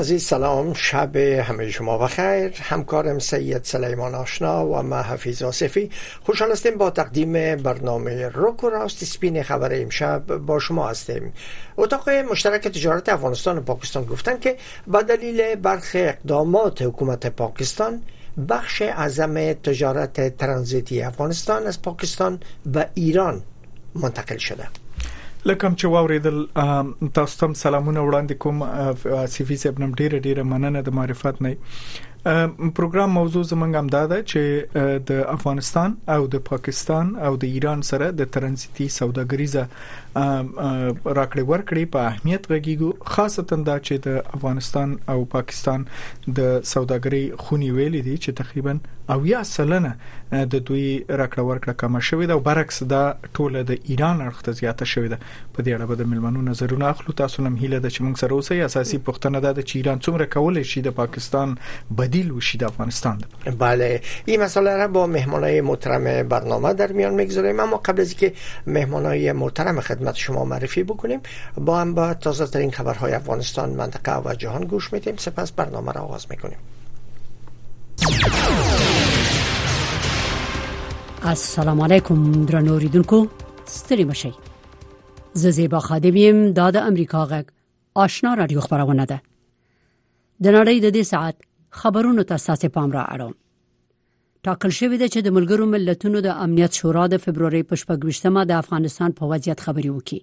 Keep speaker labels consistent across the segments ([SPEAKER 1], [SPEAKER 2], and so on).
[SPEAKER 1] عزیز سلام شب همه شما بخیر همکارم سید سلیمان آشنا و ما حفیظ آصفی خوشحال هستیم با تقدیم برنامه روک و راست سپین خبر امشب با شما هستیم اتاق مشترک تجارت افغانستان و پاکستان گفتن که به دلیل برخی اقدامات حکومت پاکستان بخش اعظم تجارت ترانزیتی افغانستان از پاکستان به ایران منتقل شده.
[SPEAKER 2] لکم چې واوریدل تاسو تم سلامونه وړاندې کوم اسیفی صاحب نم ډیره ډیره مننه د معرفت نه پروګرام موضوع زمونږ هم دا ده چې د افغانستان او د پاکستان او د ایران سره د ترانزیتي سوداګریزه راکړې ورکړې په اهمیت غږیږو خاصتا دا چې د افغانستان او پاکستان د سوداګرۍ خونی ویلي دي چې تقریبا او یا سلنه د دوی راکړه ورکړه کمه شوې ده او برعکس دا ټوله د ایران اړخ ته زیاته شوې ده په دې اړه به د ملمنو نظرونه اخلو تاسو نم هیله ده چې موږ سره اوسئ اساسي پوښتنه ده چې ایران څومره کولای شي د پاکستان بدیل وشي د افغانستان ده.
[SPEAKER 1] بله این مسئله را با مهمانای محترم برنامه در میان میگذاریم اما قبل از اینکه مهمانای محترم خدمت خدمت شما معرفی بکنیم با هم با تازه ترین خبرهای افغانستان منطقه و جهان گوش میدیم سپس برنامه را آغاز میکنیم
[SPEAKER 3] السلام علیکم در نوری ستړي مشئ زه زیبا خادمیم داد امریکا غک آشنا رادیو خبرونه ده د نړۍ د دې ساعت خبرونو ته ساسې پام را اړوم ټاکل شوې ده چې د ملګرو ملتونو د امنیت شورا د فبرवरी په 28مه د افغانستان په وضعیت خبري وکړي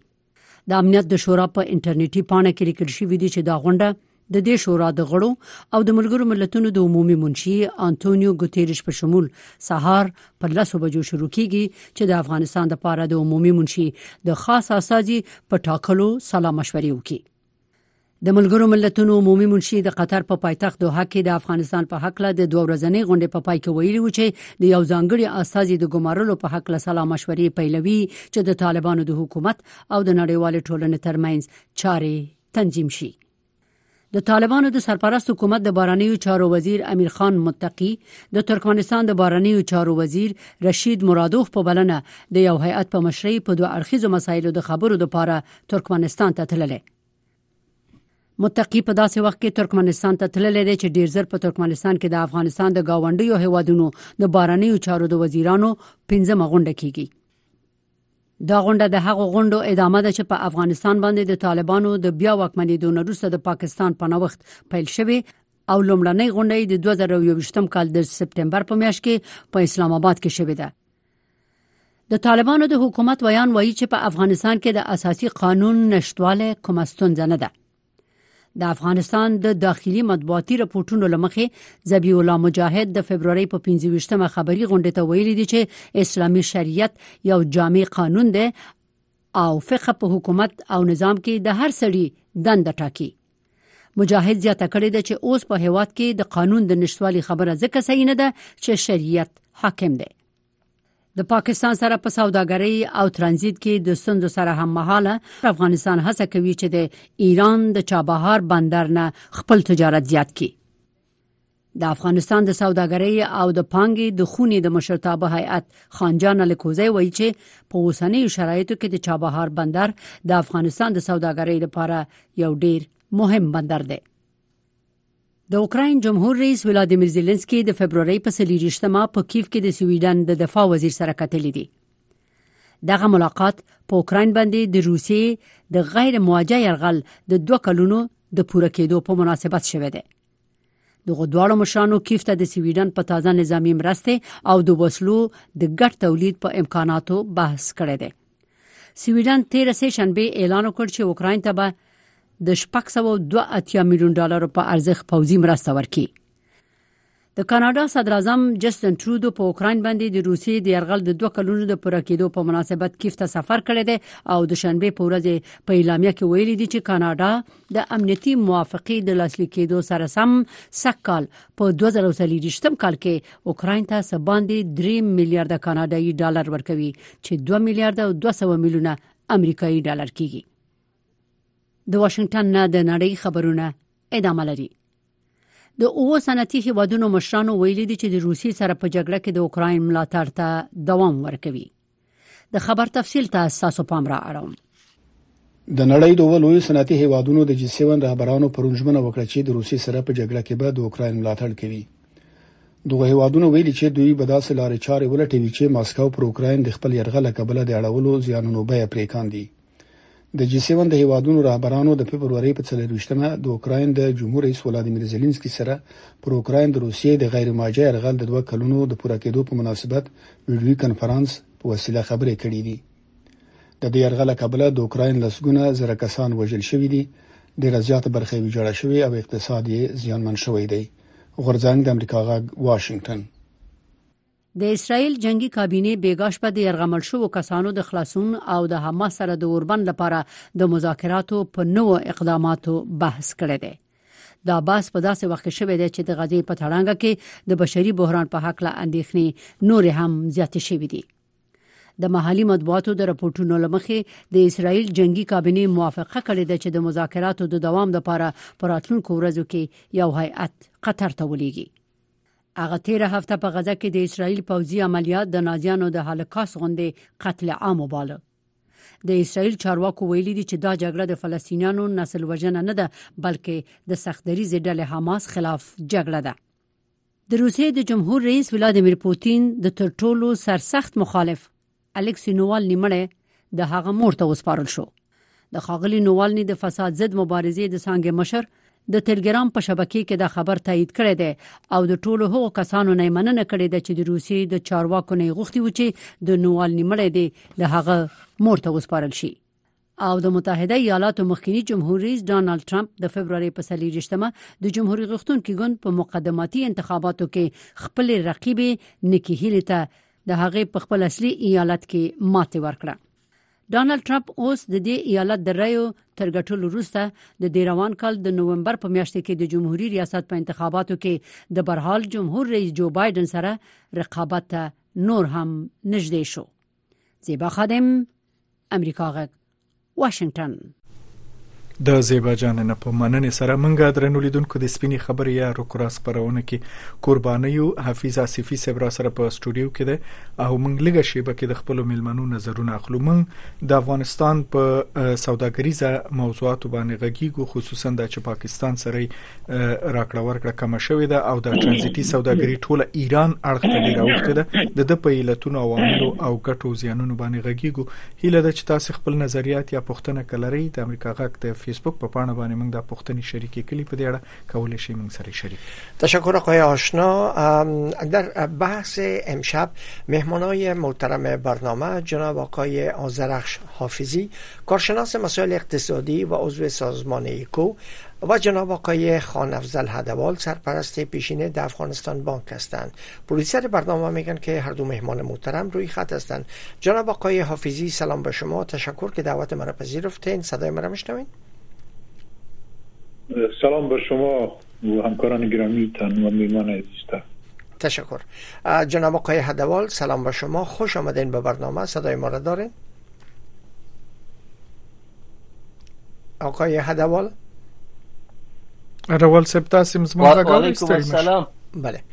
[SPEAKER 3] د امنیت د شورا په انټرنیټي پاڼه کې لیکل شوې دي چې دا غونډه د دې شورا د غړو او د ملګرو ملتونو د عمومي منشي انټونیو ګوتيريش په شمول سهار پر لاسو بجو شروع کیږي چې د افغانستان د پاره د عمومي منشي د خاص اساسي په ټاکلو سلام مشورې وکړي د ملګرو ملتونو عمومي منشي د قطر په پایتخت دوحه کې د افغانستان په حق له د دوه ورځنۍ غونډې په پای کې ویلي و چې د یو ځانګړي استاذي د ګمارلو په حق له سلام مشورې پیلوي چې د طالبانو د حکومت او د نړیوال ټولنې ترمنځ چاري تنظیم شي د طالبانو د سرپرست حکومت د بارنیو چارو وزیر امیر خان متقی د ترکمنستان د بارنیو چارو وزیر رشید مرادوف په بلنه د یو هیئت په مشرۍ په دوه اړخیزو مسایلو د خبرو لپاره ترکمنستان ته تللی متقی په داسې وخت کې ترکمنستان ته تللی دی چې ډیر زر په ترکمنستان کې د افغانستان د گاونډیو هیوادونو د بارنیو چارو د وزیرانو 15 غونډه کیږي دا غونډه د هغو غونډو ادامه ده چې په افغانستان باندې د طالبانو د بیا واکمنېدو نه وروسته د پاکستان په نوښت پیل شوه او لومړنۍ غونډه د 2021م کال د سپټمبر په میاشت کې په اسلام آباد کې شوې ده د طالبانو د حکومت ویان وایي چې په افغانستان کې د اساسي قانون نشټواله کومه ستونزه نه ده د افغانستان د داخلي مطبوعاتي رپورټونو لمخې زبی الله مجاهد د فبرवरी په 25مه خبري غونډه ته ویلي دي چې اسلامي شریعت یو جامع قانون دی او فقه په حکومت او نظام کې د هر سړي دند ټاکي مجاهد زیاته کړې ده چې اوس په هیواد کې د قانون د نشټوالي خبره ځکه صحیح نه ده چې شریعت حاکم دی د پاکستان سره په سوداګرۍ او ترانزیت کې د ستونزو سره هم مهاله افغانستان هڅه کوي چې د ایران د چابهار بندر نه خپل تجارت زیات کړي د افغانستان د سوداګرۍ او د پانګې د خونې د مشرتابه هیئت خانجان الکوزی وایي چې په اوسنیو شرایطو کې د چابهار بندر د افغانستان د سوداګرۍ لپاره یو ډیر مهم بندر دی د اوکراین جمهور رئیس ولادیمیر زیلنسکي د فبرورۍ په سلیریشتما په کیف کې د سویډن د دفاع وزیر سره کتلې دي دغه ملاقات په اوکراین باندې د روسیې د غیر مواجه يرغل د دوه کلونو د پوره کېدو په مناسبت شوه دی دغه دواړو مشرانو کیف ته د سویډن په تازه نظامی مرسته او د وسلو د ګټ تولید په امکاناتو بحث کړی دی سویډن تیر سه شنبه اعلان وکړ چې اوکرين ته به د 602 میلیون ډالر په ارزښت پوځي مرسته ورکړي د کاناډا صدر اعظم جسټن ترودو په اوکرين باندې د روسیې د يرغل د دوه کلونو د پوره کېدو په مناسبت کیف ته سفر کړی دی او د شنبه په ورځ په اعلامیه کې ویلي دي چې کاناډا د امنیتي موافقې د لاسلیک کېدو سره سم سکهکال په 2023 کال کې اوکراین ته څه باندې 3 میلیارډ کاناډایي ډالر ورکوي چې 2 میلیارډ او 200 میلیونه امریکایي ډالر کیږي د واشنگټن نه د نړۍ خبرونه ادامه لري د اوو صنعتي هیوادونو مشرانو ویلي دي چې د روسیې سره په جګړه کې د اوکراین ملاتړ ته دوام ورکوي د خبر تفصیل ته تاسو پام را اړوم
[SPEAKER 4] د نړۍ د ولوي صنعتي هیوادونو د جی 7 رهبرانو پرونجمنه وکړه چې د روسي سره په جګړه کې به د اوکرين ملاتړ کوي دغه هیوادونو ویلي چې دوی به داسې لارې چارې ولټوي چې ماسکو پر اوکرين د خپل يرغل کبله د اړولو زیانونو به پرې کاندي د جی 7 د هیوادونو رهبرانو د فبرورۍ په 24مه د اوکراین د جمهور رئیس ولادیمیر زلنسکي سره پر اوکراین د روسیې د غیر ماجه يرغل د دوه کلونو د پوره کېدو په مناسبت ویډیوي کنفرانس په وسیله خبرې کړې دي د دې يرغل کبله د اوکراین لسګونه زره کسان وژل شوي دي ډیره زیاته برخه یې ویجاړه شوې او اقتصاد یې زیانمن شوی دی غورځنګ د امریکا غږ واشنگټن
[SPEAKER 3] د اسرایل جنگي کابینه بیګا شپه د يرغمل شوو کسانو د خلاصون او د حماس سره د اوربند لپاره د مذاکراتو په نوو اقداماتو بحث کړی دی دا بحث په داسې وخت کې شوې ده چې د غزې په تړانګه کې د بشري بحران په حق له اندېښنې نور هم زیات شوې دي د محلي مطبوعاتو د راپورټونو لمخې د اسرایل جنگي کابینه موافقه کړې ده چې د مذاکراتو د دوام لپاره پر راتلونکو ورځو کې یو هیئت قطر ته ولېږي هغه تیره هفته په غزه کې د اسرایل پوځي عملیات د نازیانو د هالوکاست غوندې قتل عام وباله د اسرایل چارواکو ویلي دي چې دا جګړه د فلسطینیانو نسل وژنه نه ده بلکې د سختدریز ډلې حماس خلاف جګړه ده د روسیې د جمهور رئیس ولادیمیر پوتین د تر ټولو سرسخت مخالف الکسی نووالنی مړی د هغه مور ته وسپارل شو د خاغلی نووالنی د فساد ضد مبارزې د څنګه مشر د تلګرام په شبکې کې دا خبر تایید کړی دی او د ټولو هغو کسانو نه مننه کړې ده چې د روسیې د چارواکو نه غوښتي و چې د نووالنی مړی دی د هغه مور ته وسپارل شي او د متحده ایالاتو مخکنی جمهور رئیس ډونالد ټرمپ د فبرवरी په سلیریشتمه د جمهوریت غوښتونکو ګوند په مقدماتي انتخاباتو کې خپل رقیب نکی هیلی ته د هغې په خپل اصلي ایالت کې ماته ورکړه ډونالد ټرمپ اوس د دې ایالت د رایو تر ګټلو وروسته د دې روان کال د نوومبر په میاشت کې د جمهوریت ریاست په انتخاباتو کې د برحال جمهور رئیس جو بایدن سره رقابت ته نور هم نږدې شو زیبا خادم امریکا غږ واشنگټن
[SPEAKER 2] د زیبا جان نه په مننې سره منګه درنو لیدونکو د سپینې خبرې یا روکرا خبرونه کې قرباني یو حفیظ اسفی صاحب را سره په استودیو کې ده او موږ لږه شیبه کې د خپل ملمنو نظرونه اخلو موږ د افغانستان په سوداګریزه موضوعات باندې غږیږو خصوصا د پاکستان سره راکړه ورکړه کم شوې ده او د ترانزیټي سوداګري ټوله ایران اړخ ته ډیره اوخته ده د د په علتونو عواملو او ګټو زیانونو باندې غږیږو هله د چې تاسو خپل نظریات یا پوښتنه کلري د امریکا غږ د فیسبوک په پاڼه باندې موږ د پوښتنې شریکې کړي په دې اړه کولای شئ موږ سره شریک
[SPEAKER 1] تشکر آقای آشنا در بحث امشب مهمانای محترم برنامه جناب آقای آزرخش حافظی کارشناس مسائل اقتصادی و عضو سازمان ایکو و جناب آقای خان افضل هدوال سرپرست پیشینه د افغانستان بانک هستند پرویسر برنامه میگن که هر دو مهمان محترم روی خط هستند جناب آقای حافظی سلام به شما تشکر که دعوت مرا پذیرفتین صدای مرا میشنوین
[SPEAKER 5] سلام به شما و همکاران گرامی تن و میمان عزیزتر
[SPEAKER 1] تشکر جناب آقای حدوال سلام به شما خوش آمدین به برنامه صدای ما را دارین آقای هدوال
[SPEAKER 2] هدوال سب تاسیم زمان غگار
[SPEAKER 6] علیکم السلام
[SPEAKER 1] بله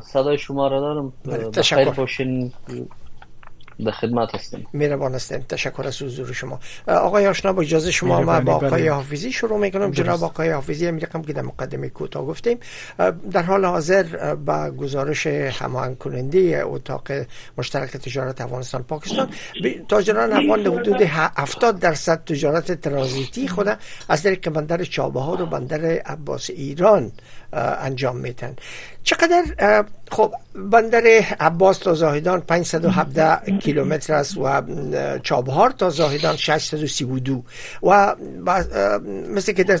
[SPEAKER 6] صدای شما را دارم
[SPEAKER 1] بله. تشکر
[SPEAKER 6] باشین در خدمت هستیم
[SPEAKER 1] مهربان هستیم تشکر از حضور شما آقای آشنا با اجازه شما ما با آقای حافظی شروع میکنم جناب آقای حافظی هم رقم که در مقدمه کوتاه گفتیم در حال حاضر با گزارش هماهنگ کننده اتاق مشترک تجارت افغانستان پاکستان تاجران افغان حدود 70 درصد تجارت ترانزیتی خود از طریق بندر چابهار و بندر عباس ایران انجام میدن چقدر خب بندر عباس تا زاهدان 517 کیلومتر است و چابهار تا زاهدان 632 و مثل که در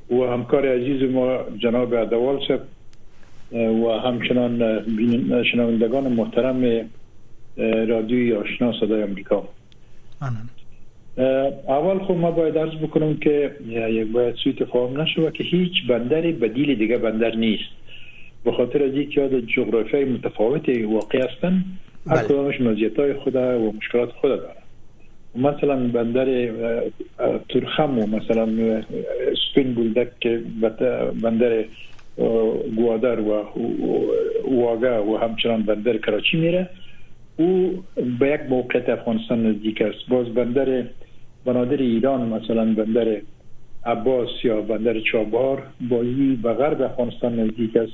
[SPEAKER 1] و
[SPEAKER 5] همکار عزیز ما جناب ادوال صاحب و همچنان شنوندگان محترم رادیوی آشنا صدای امریکا اول خو ما باید عرض بکنم که یک باید سوی تفاهم نشود که هیچ بندر بدیل دیگه بندر نیست به خاطر از یک یاد جغرافیای متفاوت واقع هستن هر بله. کدامش مزیت های خود و مشکلات خود دارن مثلا بندر تورخم و مثلا سپین بولدک که بندر گوادر و واگه و همچنان بندر کراچی میره او به یک موقعیت افغانستان نزدیک است باز بندر بنادر ایران مثلا بندر عباس یا بندر چابهار بازی به غرب افغانستان نزدیک است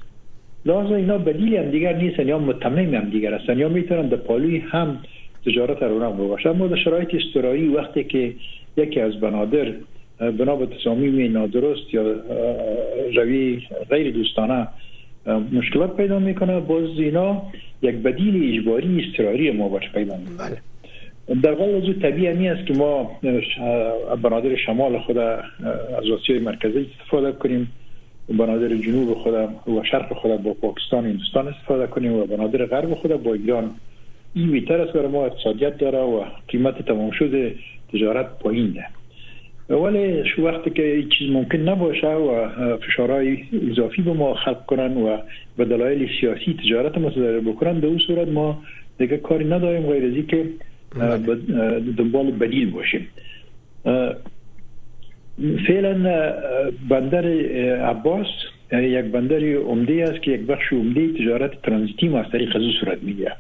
[SPEAKER 5] لحاظا اینا بدیل هم دیگر نیستن یا متمم هم دیگر هستن یا میتونن در پالوی هم تجارت را اونم بباشه اما در شرایط استرایی وقتی که یکی از بنادر بنا به تصامیم نادرست یا روی غیر دوستانه مشکلات پیدا میکنه باز اینا یک بدیل اجباری استراری ما باش پیدا میکنه بله. در واقع وضع طبیعی همی است که ما بنادر شمال خود از آسیای مرکزی استفاده کنیم بنادر جنوب خود و شرق خود با پاکستان و هندوستان استفاده کنیم و بنادر غرب خود با ایران این میتر است برای ما اقتصادیت داره و قیمت تمام شده تجارت پایین ده ولی شو وقتی که هیچ چیز ممکن نباشه و فشارهای اضافی به ما خلق کنن و به دلایل سیاسی تجارت ما بکنن در اون صورت ما دیگه کاری نداریم غیر از که بله. دنبال بدیل باشیم فعلا بندر عباس یک بندر عمده است که یک بخش عمده تجارت ترانزیتی ما از طریق از صورت میگیره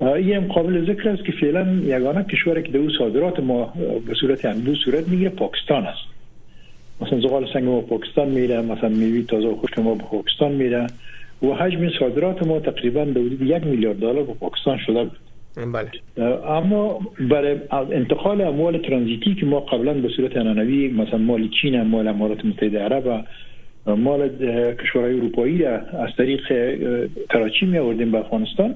[SPEAKER 5] این هم قابل ذکر است که فعلا یگانه کشوری که دو صادرات ما به صورت انبو صورت میگیره پاکستان است مثلا زغال سنگ ما پاکستان میره مثلا میوی تازه خشک ما به پاکستان میره و حجم صادرات ما تقریبا در حدود یک میلیارد دلار به پاکستان شده بود بله اما برای از انتقال اموال ترانزیتی که ما قبلا به صورت انانوی مثلا مال چین مال امارات متحده عرب مال کشورهای اروپایی را از طریق کراچی می آوردیم به افغانستان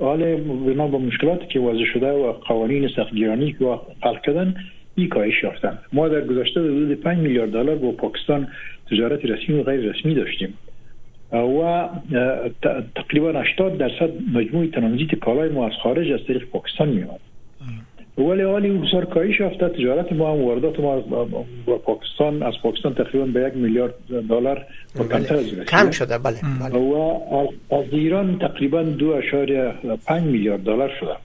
[SPEAKER 5] حال بنا به مشکلاتی که وضع شده و قوانین سختگیرانی که خلق کردن ای کاهش یافتن ما در گذشته در حدود 5 میلیارد دلار با پاکستان تجارت رسمی و غیر رسمی داشتیم و تقریبا 80 درصد مجموع ترانزیت کالای ما از خارج از طریق پاکستان می آمد ولی حالی او بسیار کاهش یافته تجارت ما هم واردات ما با پاکستان از پاکستان تقریبا به یک میلیارد دلار
[SPEAKER 1] بله. کم شده بله, بله.
[SPEAKER 5] و از ایران تقریبا 2.5 میلیارد دلار شده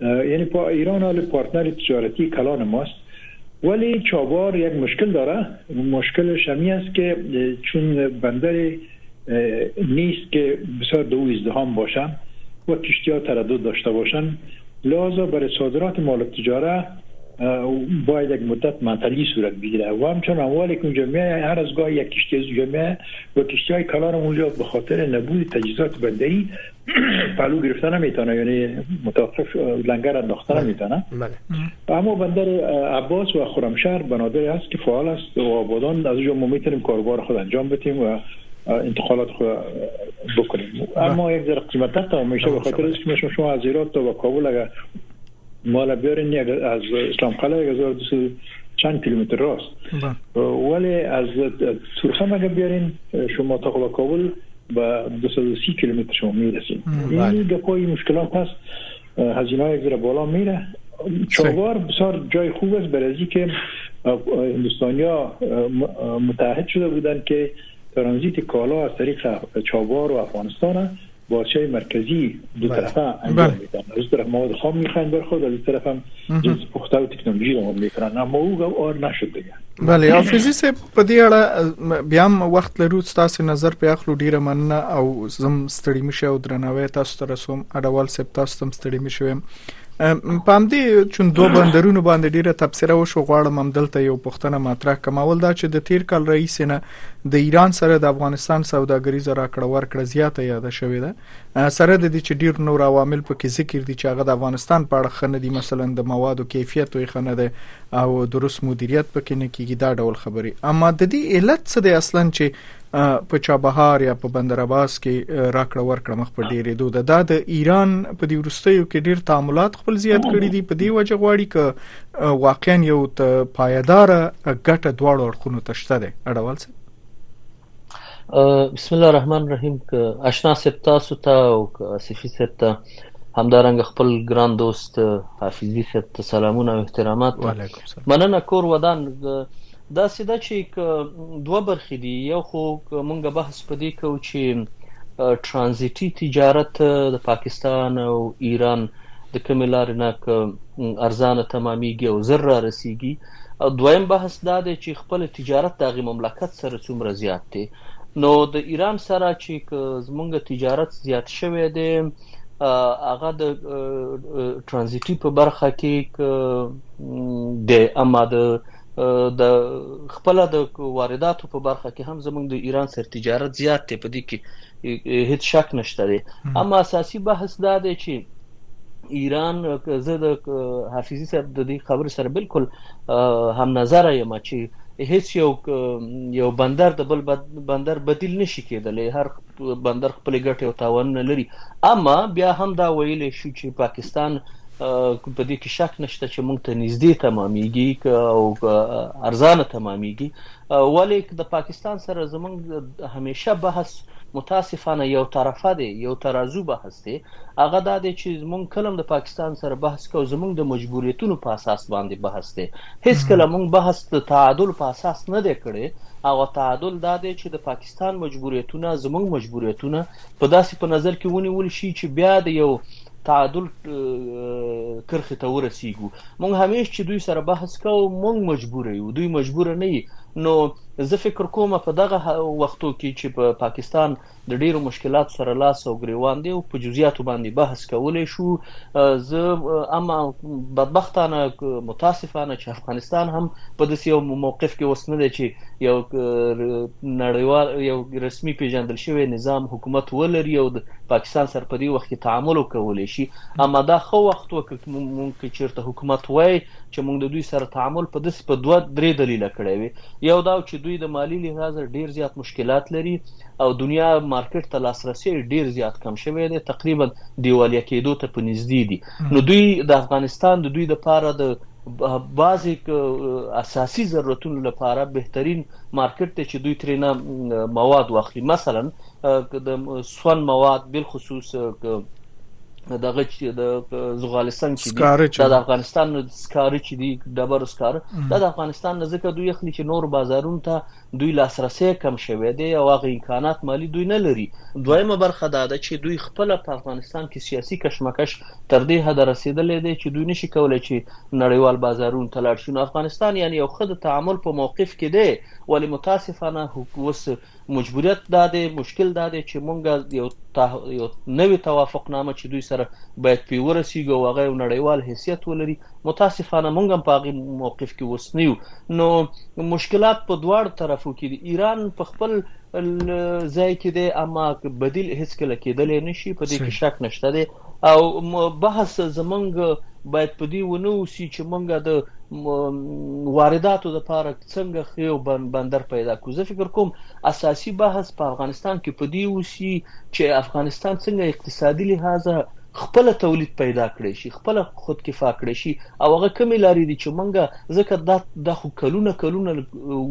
[SPEAKER 5] یعنی پا ایران حال پارتنر تجارتی کلان ماست ولی چابار یک مشکل داره مشکلش همی است که چون بندر نیست که بسیار دو ازدهام باشه و کشتی ها تردد داشته باشند لازم برای صادرات مال تجاره باید یک مدت معطلی صورت بگیره و همچنان اموالی که اونجا میایه هر از گاه یک کشتی از اونجا میایه و کشتی های کلان اونجا به خاطر نبود تجهیزات بندری پالو گرفتن نمیتونه یعنی متوقف لنگر انداختن بله. نمیتونه بله. اما بندر عباس و خرمشهر بنادری است که فعال است و آبادان از اونجا ما میتونیم کاربار خود انجام بدیم و انتقالات خود بکنیم بله. اما یک ذره قیمت تا میشه به خاطر اینکه شما از ایران تا کابل اگر مالا بیارین یک از اسلام قلعه یک هزار چند کیلومتر راست ولی از تورخه مگه بیارین شما تا خلا کابل به 230 کیلومتر شما میرسید این گپای مشکلات هست هزینه های زیر بالا میره چوار بسیار جای خوب است برای که هندوستانی ها متحد شده بودند که ترانزیت کالا از طریق چابار و افغانستان باچه مرکزی دو بله. طرفه انجام بله. میدن از طرف مواد خام میخواین در خود از طرف هم جنس پخته و تکنولوژی را هم میکنن اما او گو آر نشد دیگه
[SPEAKER 2] بله حافظی صاحب په دې اړه بیا هم وخت لرو تاسو نظر په اخلو ډیره مننه او زم ستړي مشه او درناوی تاسو ته رسوم اډوال صاحب تاسو تم ستړي مشه پام دی چې دوه بندرونو باندې ډیره تبصره وشو غواړم هم دلته یو پښتنه مطرح کمول دا چې د تیر کال رئیس نه د ایران سره د افغانستان سوداګریزه راکړه ورکړه زیاته یاده شوې ده سره د دې چې ډیر نور عوامل پکې ذکر دي چې هغه د افغانستان په اړه خنه دي مثلا د موادو کیفیت وي خنه ده او درست مدیریت پکې نه کیږي دا ډول خبري اما د دې علت څه دی اصلا چې په چابهار یا په بندر عباس کې راکړه ورکړه مخ په ډیرې دوه ده د ایران په دې ورستیو کې ډیر تعاملات خپل زیات کړی دي په دې وجه غواړي ک واقعا یو پایدار ګټه دواړو اړخونو ته شته ده اړوال څه
[SPEAKER 6] بسم الله الرحمن الرحیم که آشنا صاحب تاسو ته او که آصفي صاحب ته همدارنګه خپل ګران دوست حافظي صاحب ته سلامونه او احترامات مننه کور ودان داسې ده چې دوه برخې دي، یو خو موږ بحث په دې کوو چې ترانزیټي تجارت د پاکستان او ایران د کومې لارې نه که ارزانه تمامیږي او زر را رسیږي او دویم بحث دا دی چې خپل تجارت د هغې مملکت سره څومره زیات دی نو د ایران سره چې زمونږ تجارت زیات شوی دی هغه د ترانزیټي په برخه کې د اما د د خپله د وارداتو په برخه کې هم زمونږ د ایران سره تجارت زیات دی په دې کې هیڅ شک نشته دی اما اساسي بحث دا دی چې ایران زه د حفیظي صاحب د دې خبرې سره بالکل هم نظر یم چې هیڅ یو یو بندر د بل بندر بدیل نشي کېدلی هر بندر خپلې ګټې او تاوانونه لري اما بیا هم دا ویلی شو چې پاکستان په دې کې شک نشته چې موږ ته نږدې تمامېږي او ارزانه تمامېږي ولې د پاکستان سره زموږ همیشه بحث متاسفانه یو طرفه دی یو ترازو بحث دی هغه دا دی چې موږ کلم د پاکستان سره بحث کو زموږ د مجبوریتونو په اساس باندې بحث دی هیڅ کله موږ بحث د تعادل په اساس نه دی کړی او تعادل دا دی چې د پاکستان پاکستان مجبوریتونه زموږ مجبوریتونه په داسې په نظر کې ونیول شي چې بیا د یو تعادل کرخې ته ورسیږو مونږ همیش چې دوی سره بحث کوو مونږ مجبور یو دوی مجبور نه یي نو زه فکر کوم په دغه وختو کې چې په پاکستان د ډیرو مشکلات سره لاس او ګریوان دی او په جزئیاتو باندې بحث کولای شو زه اما بدبختانه متاسفانه چې افغانستان هم په داسې یو موقف کې اوس نه دی چې یو نړیوال یو رسمي پیژندل شوی نظام حکومت ولري او د پاکستان سره په دې وخت کې تعامل وکولی شي اما دا خو وخت وکړ مونږ چیرته حکومت وای چې مونږ د دوی سره تعامل په داسې په دوه درې دلیله کړی وي یو دا چې دوی د مالی لحاظ ډیر زیات مشکلات لري او دنیا مارکیټ ته لاسرسی ډیر زیات کم شوی دی تقریبا دیوالیه کیدو ته په نږدې دي نو دوی د افغانستان د دوی لپاره د بعضی اساسي ضرورتونو لپاره بهترین مارکیټ دی چې دوی ترینه مواد واخلي مثلا د سون مواد بالخصوص دغه چې د زغالستان چې دی د افغانستان سکاره چې دی ډبر سکاره د افغانستان نه ځکه دوی اخلي چې نور بازارونو ته دوی لاسرسی یې کم شوی دی او هغه امکانات مالي دوی نه لري. دویمه برخه دا ده چې دوی خپله په افغانستان کې سیاسي کشمکش تر دې حده رسېدلی دی چې دوی نه شي کولای چې نړیوال بازارونو ته لاړ شي نو افغانستان یعنې یو ښه د تعامل په موقف کې دی ولې متاسفانه اوس مجبوریت دا دی مشکل دا دی چې مونږ یو یو نوې توافق نامه چې دوی سره باید پرې ورسېږو او هغه یو نړیوال حیثیت ولري متاسفانه مونږ هم په هغه موقف کې اوس نه یو نو مشکلات په دواړو طرفو کې دي ایران په خپل ځای کې دی اما بدیل هیڅ کله کېدلی نشي په دې کې شک نشته دی او بحث زمونږ باید په دې ونه اوسي چې مونږ د وارداتو د پاره څنګه خيو بندر پیدا کو زه فکر کوم اساسي بحث په افغانستان کې په دې اوسي چې افغانستان څنګه اقتصادي لحاظه خپله تولید پیدا کړی شي، خپله خود کفا کړی شي او هغه کومې لارې دي چې مونږ ځکه دا دا خو کلونه کلونه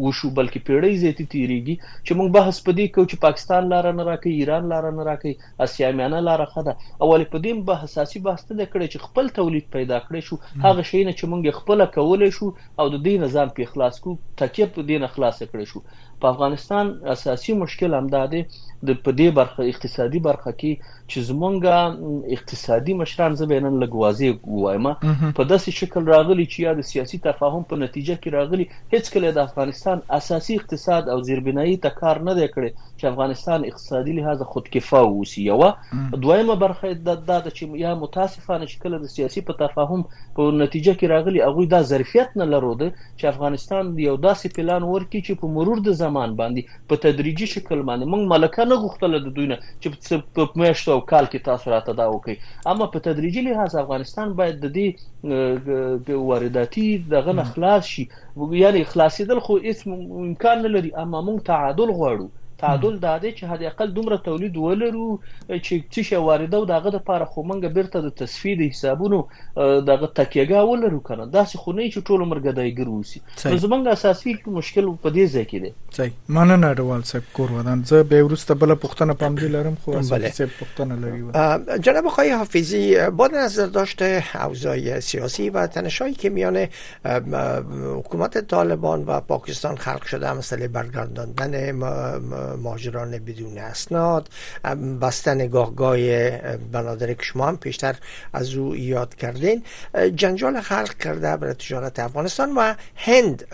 [SPEAKER 6] وشو بلکې پیړۍ زیاتي تیریږي چې مونږ بحث په دې کوو چې پاکستان لاره نه راکوي، ایران لاره نه راکوي، اسیا میانه لاره ښه ده او ولې په دې بحث اساسي بحث نه دی کړی چې خپل تولید پیدا کړی شو، هغه شیونه چې مونږ یې خپله کولی شو او د دې نه ځان پرې خلاص کړو، تکیه په دې نه خلاصه کړی شو. په افغانستان اساسي مشکل همدا دی د په دې برخه اقتصادي برخه کې چې زمونږ اقتصادي مشران زه به نن لږ واضح وایم په داسې شکل راغلي چې یا د سیاسي تفاهم په نتیجه کې راغلي هیڅ کله د افغانستان اساسي اقتصاد او زیربنایي ته کار نه دی کړی چې افغانستان اقتصادي لحاظ خودکفا اوسي یو دویمه برخه دا ده چې یا متاسفانه چې کله د سیاسي په تفاهم په نتیجه کې راغلي هغه دا ظرفیت نه لرو چې افغانستان یو داسې پلان ورکړي چې په مرور د زمان باندې په تدریجي شکل باندې موږ ملکه نه غوښتله د دوی نه چې څه په میاشتو او کال کې تاسو راته دا وکړئ اما په تدریجي لحاظ افغانستان باید د دې وارداتي دغه نه خلاص شي یعنی خلاصېدل خو هیڅ امکان نه لري اما موږ تعادل غواړو تعادل دا دی چې هدا اقل دومره تولید ولرو چې څه شی وارده او دغه لپاره خو موږ بیرته د تصفیه د حسابونو دغه تکیه ګاه ولرو کنه داسې خو نه چې ټول عمر ګدایګر اوسي نو زمونږ اساسي مشکل په دې ځای کې دی
[SPEAKER 2] صحیح مننه اډوال صاحب کور ودان زه به ورسته بل پښتنه پام دي لرم خو اساسي صاحب پښتنه
[SPEAKER 1] لري جناب آقای حافظی با نظر داشته اوضاع سیاسی و تنشایی که میان حکومت طالبان و پاکستان خلق شده مسئله برگرداندن ماجران بدون اسناد بستن گاهگاه بنادر که شما هم پیشتر از او یاد کردین جنجال خلق کرده برای تجارت افغانستان و هند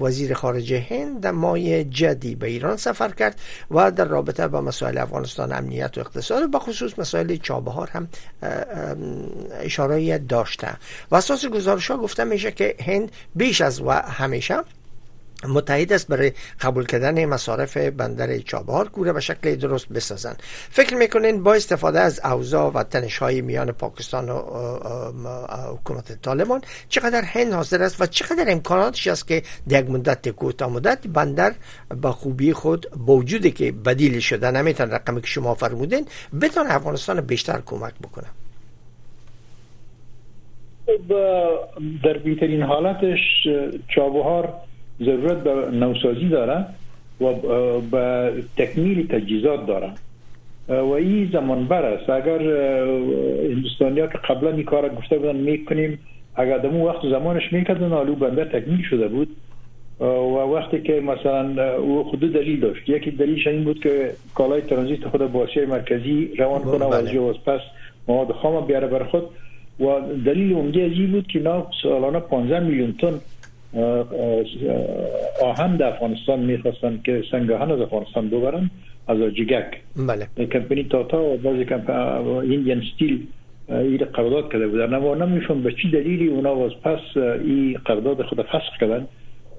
[SPEAKER 1] وزیر خارجه هند در مای جدی به ایران سفر کرد و در رابطه با مسائل افغانستان امنیت و اقتصاد و خصوص مسائل چابهار هم اشاره داشته و اساس گزارش ها گفته میشه که هند بیش از و همیشه متحد است برای قبول کردن مصارف بندر چابهار کوره به شکل درست بسازند فکر میکنین با استفاده از اوضاع و تنش های میان پاکستان و حکومت طالبان چقدر هند حاضر است و چقدر امکاناتش است که در یک مدت کوتا مدت بندر با خوبی خود با وجودی که بدیل شده نمیتون رقمی که شما فرمودین بتونه افغانستان بیشتر کمک بکنه خب
[SPEAKER 5] در بهترین حالتش چابهار ضرورت به نوسازی داره و به تکمیل تجهیزات داره و این زمان بر است اگر هندوستانی ها که قبلا این کار گفته بودن میکنیم اگر دمو وقت زمانش میکردن آلو بنده تکمیل شده بود و وقتی که مثلا او خود دلیل داشت یکی دلیلش این بود که کالای ترانزیت خود با مرکزی روان کنه و بله. از پس مواد خام بیاره بر خود و دلیل عمده از این بود که اینا سالانه 15 میلیون تن آهن در افغانستان میخواستن که سنگاهن از افغانستان ببرن از آجگک
[SPEAKER 1] بله
[SPEAKER 5] کمپنی تاتا و بعضی کمپنی ایندین ستیل این قرارداد کرده بودن اما نمیفهم به چی دلیلی اونا واز پس این قرارداد خود فسخ کردن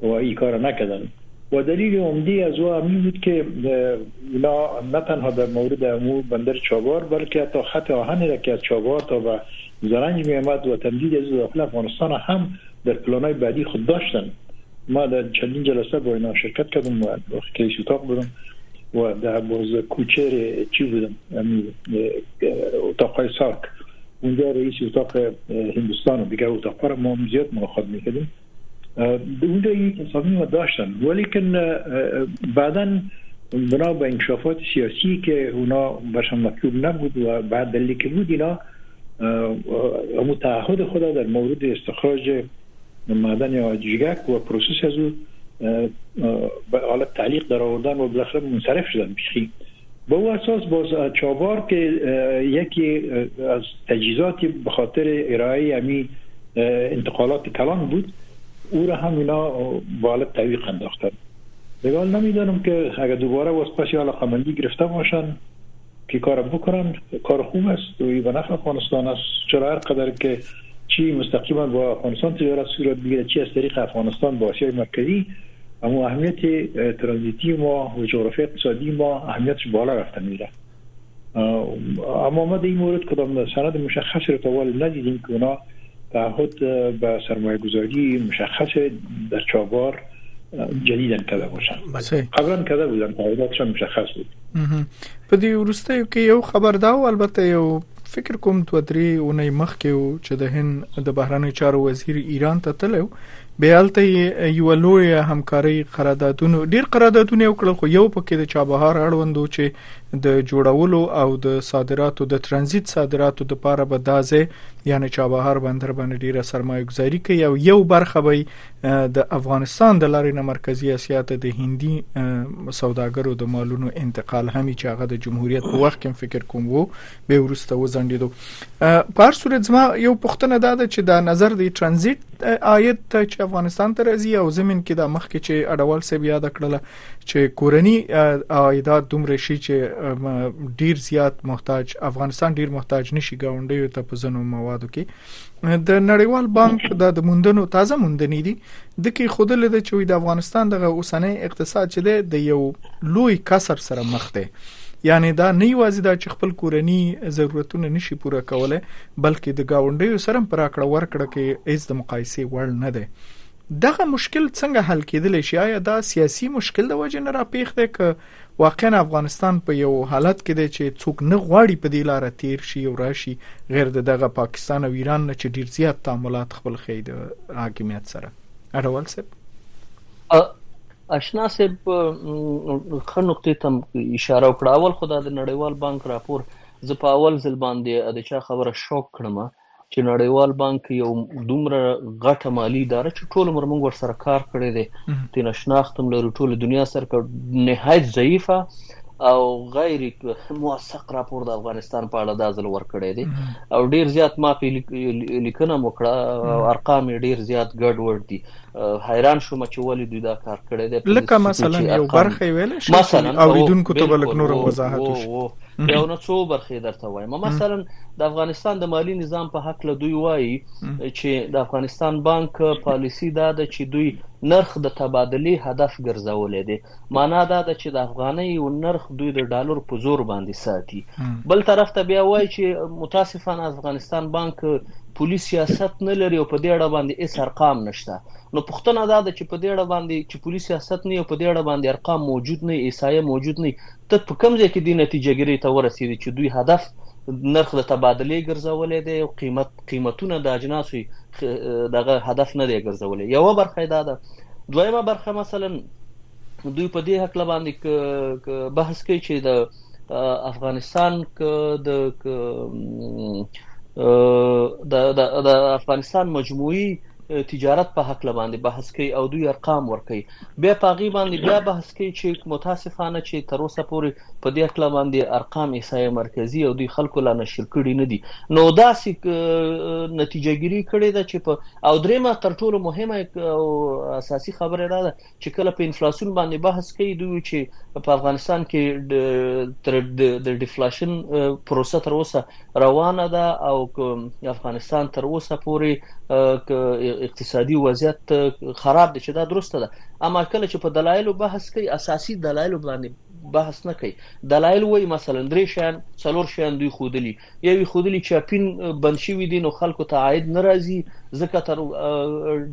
[SPEAKER 5] و این کار نکردن و دلیل عمدی از او همین بود که اینا نه تنها در مورد امو بندر چابهار بلکه حتی خط آهنی را که از چابهار تا به زرنج می آمد و تمدید از داخل افغانستان هم در پلانای بعدی خود داشتن ما در چندین جلسه با اینا شرکت کردم و که اتاق بودم و در باز کوچر چی بودم اتاق ساک اونجا رئیس اتاق هندوستان و دیگر اتاق ما زیاد ملاقات میکردیم بودایی تصامیم را داشتن ولیکن بعدا بنا به انکشافات سیاسی که اونا برشان مطلوب نبود و بعد دلیلی که بود اینا امو تعهد خود در مورد استخراج معدن یا جگک و پروسس از او به حالت تعلیق در آوردن و بالاخره منصرف شدن بیخی به او اساس باز چابار که یکی از تجهیزاتی به خاطر ارائه امی انتقالات کلان بود او را هم اینا بالا تویق انداختن نگاه نمیدانم که اگر دوباره واس پسی علاقه مندی گرفته باشن که کار بکنن کار خوب است و به نفع افغانستان است چرا هر قدر که چی مستقیما با افغانستان تجارت صورت بگیره چی از طریق افغانستان با آسیای مرکزی اما اهمیت ترانزیتی ما و جغرافی اقتصادی ما اهمیتش بالا رفته میره اما ما در این مورد کدام سند مشخص رو تاوال ندیدیم که اونا تعهد به سرمایه گذاری مشخص در چابار جدیدن کرده باشن قبلا کرده بودن تعهداتشان مشخص بود
[SPEAKER 2] په دې ورستیو کې یو خبر دا و البته یو فکر کوم دوه درې اونۍ مخکې و چې د هند د بهرنی چارو وزیر ایران ته تللی و بیا هلته یو لوی همکاري قراردادونه ډیر قراردادونه وکړل خو یو پکې د چابهار اړوند و چې د جوړولو او د صادراتو د ترانزیت صادراتو د پاره به دازه یعنی چابهار بندر باندې ډیره سرمایه گذاري کوي او یو برخه به د افغانستان د لارې نه مرکزی اسیا ته د هندي سوداګرو د مالونو انتقال هم چې هغه د جمهوریت په وخت کې فکر کوم وو به ورسته وزندیدو په هر صورت زما یو پښتنه دا ده چې دا نظر دی ترانزیت آیت ته چې افغانستان ته راځي او زمين کې د مخ کې چې اډوال سه بیا د کړل چې کورنی عایدات دومره شي چې ډیر زیات محتاج افغانستان ډیر محتاج نشي گاونډیو ته په زنو موادو کې د نړیوال بانک دا د موندنو تازه موندنې دي د کې خود له د چوي د افغانستان د اوسنۍ اقتصاد چې د یو لوی کسر سره مخ دی یعنی دا نه یوازې دا چې خپل کورنی ضرورتونه نشي پوره کولای بلکې د گاونډیو سره پر اکړه ورکړه کې هیڅ د مقایسې وړ نه دی دغه مشکل څنګه حل کېدلی شي آیا دا سیاسي مشکل د وجې نه راپېښ دی که واقعا افغانستان په یو حالت کې دی چې څوک نه غواړي په دې لار تیر شي او راشي غیر د دغه پاکستان او ایران نه چې ډیر زیات تعاملات خپل خې د حاکمیت سره اډوال صاحب
[SPEAKER 6] اشنا صاحب خه نقطې تم اشاره وکړه اول خدای د نړیوال بانک راپور زه په اول ځل باندې د چا خبره شوک کړم چې نړیوال بانک یو دومره غټه مالی اداره چې ټول عمر موږ ورسره کار کړی دی تین شناختم لرو ټول دنیا سره کار نهایت ضعیفه او غیر موثق راپور د افغانستان په اړه د ځل ورکړی دی او ډیر زیات ما په لیکنه وکړه ارقام ډیر زیات ګډ ور دي حیران شوم چې ولې دوی دا کار کړی دی
[SPEAKER 2] لکه مثلا یو برخه ویل شي مثلا اوریدونکو ته بلک نور وضاحت وشي
[SPEAKER 6] یو نه څو برخې درته وایم مثلا د افغانستان د مالی نظام په حق له دوی وایي چې د افغانستان بانک پالیسی دا ده چې دوی نرخ د تبادلی هدف ګرځولې دي معنا دا ده چې د افغانۍ او نرخ دوی د ډالر په زور باندې ساتي بل طرف ته بیا وایي چې متاسفانه افغانستان بانک پولی سیاست نه لري او په دې اړه باندې هیڅ ارقام نشته نو پوښتنه دا ده چې په دې اړه باندې چې پولی سیاست نه او په دې اړه باندې ارقام موجود نه ایسایه موجود نه ته په کوم ځای کې دې نتیجه ګیرۍ ته ورسیدې چې دوی هدف نرخ د تبادلې ګرځولی دی او قیمت قیمتونه د اجناسو یې دغه هدف نه دی ګرځولی یوه برخه یې دا ده دویمه برخه مثلا دوی په دې هکله باندې بحث کوي چې د افغانستان د د افغانستان مجموعي تجارت په هکله باندې بحث کوي او دوی ارقام ورکوي بیا په هغې باندې بیا بحث کوي چې متاسفانه چې تر اوسه پورې په دې هکله باندې ارقام احصایه مرکزي او دوی خلکو لا نشر کړي نه دي نو داسې نتیجه ګیري کړې ده چې په او درېمه تر ټولو مهمه او اساسي خبره دا ده چې کله په انفلاسیون باندې بحث کوي دوی چې په افغانستان کې تر د ډیفلاشن پروسه تر اوسه روانه ده او که افغانستان تر اوسه پورې که اقتصادي وضعیت خراب دی چې دا درسته ده اما کله چې په دلایلو بحث کوي اساسي دلایلو باندې بحث نه کوي دلایل وایي مثلا درې شیان څلور شیان دوی خودلی یوی خودلی چې اپین بند شوی دي نو خلکو ته عاید نه راځي ځکه تر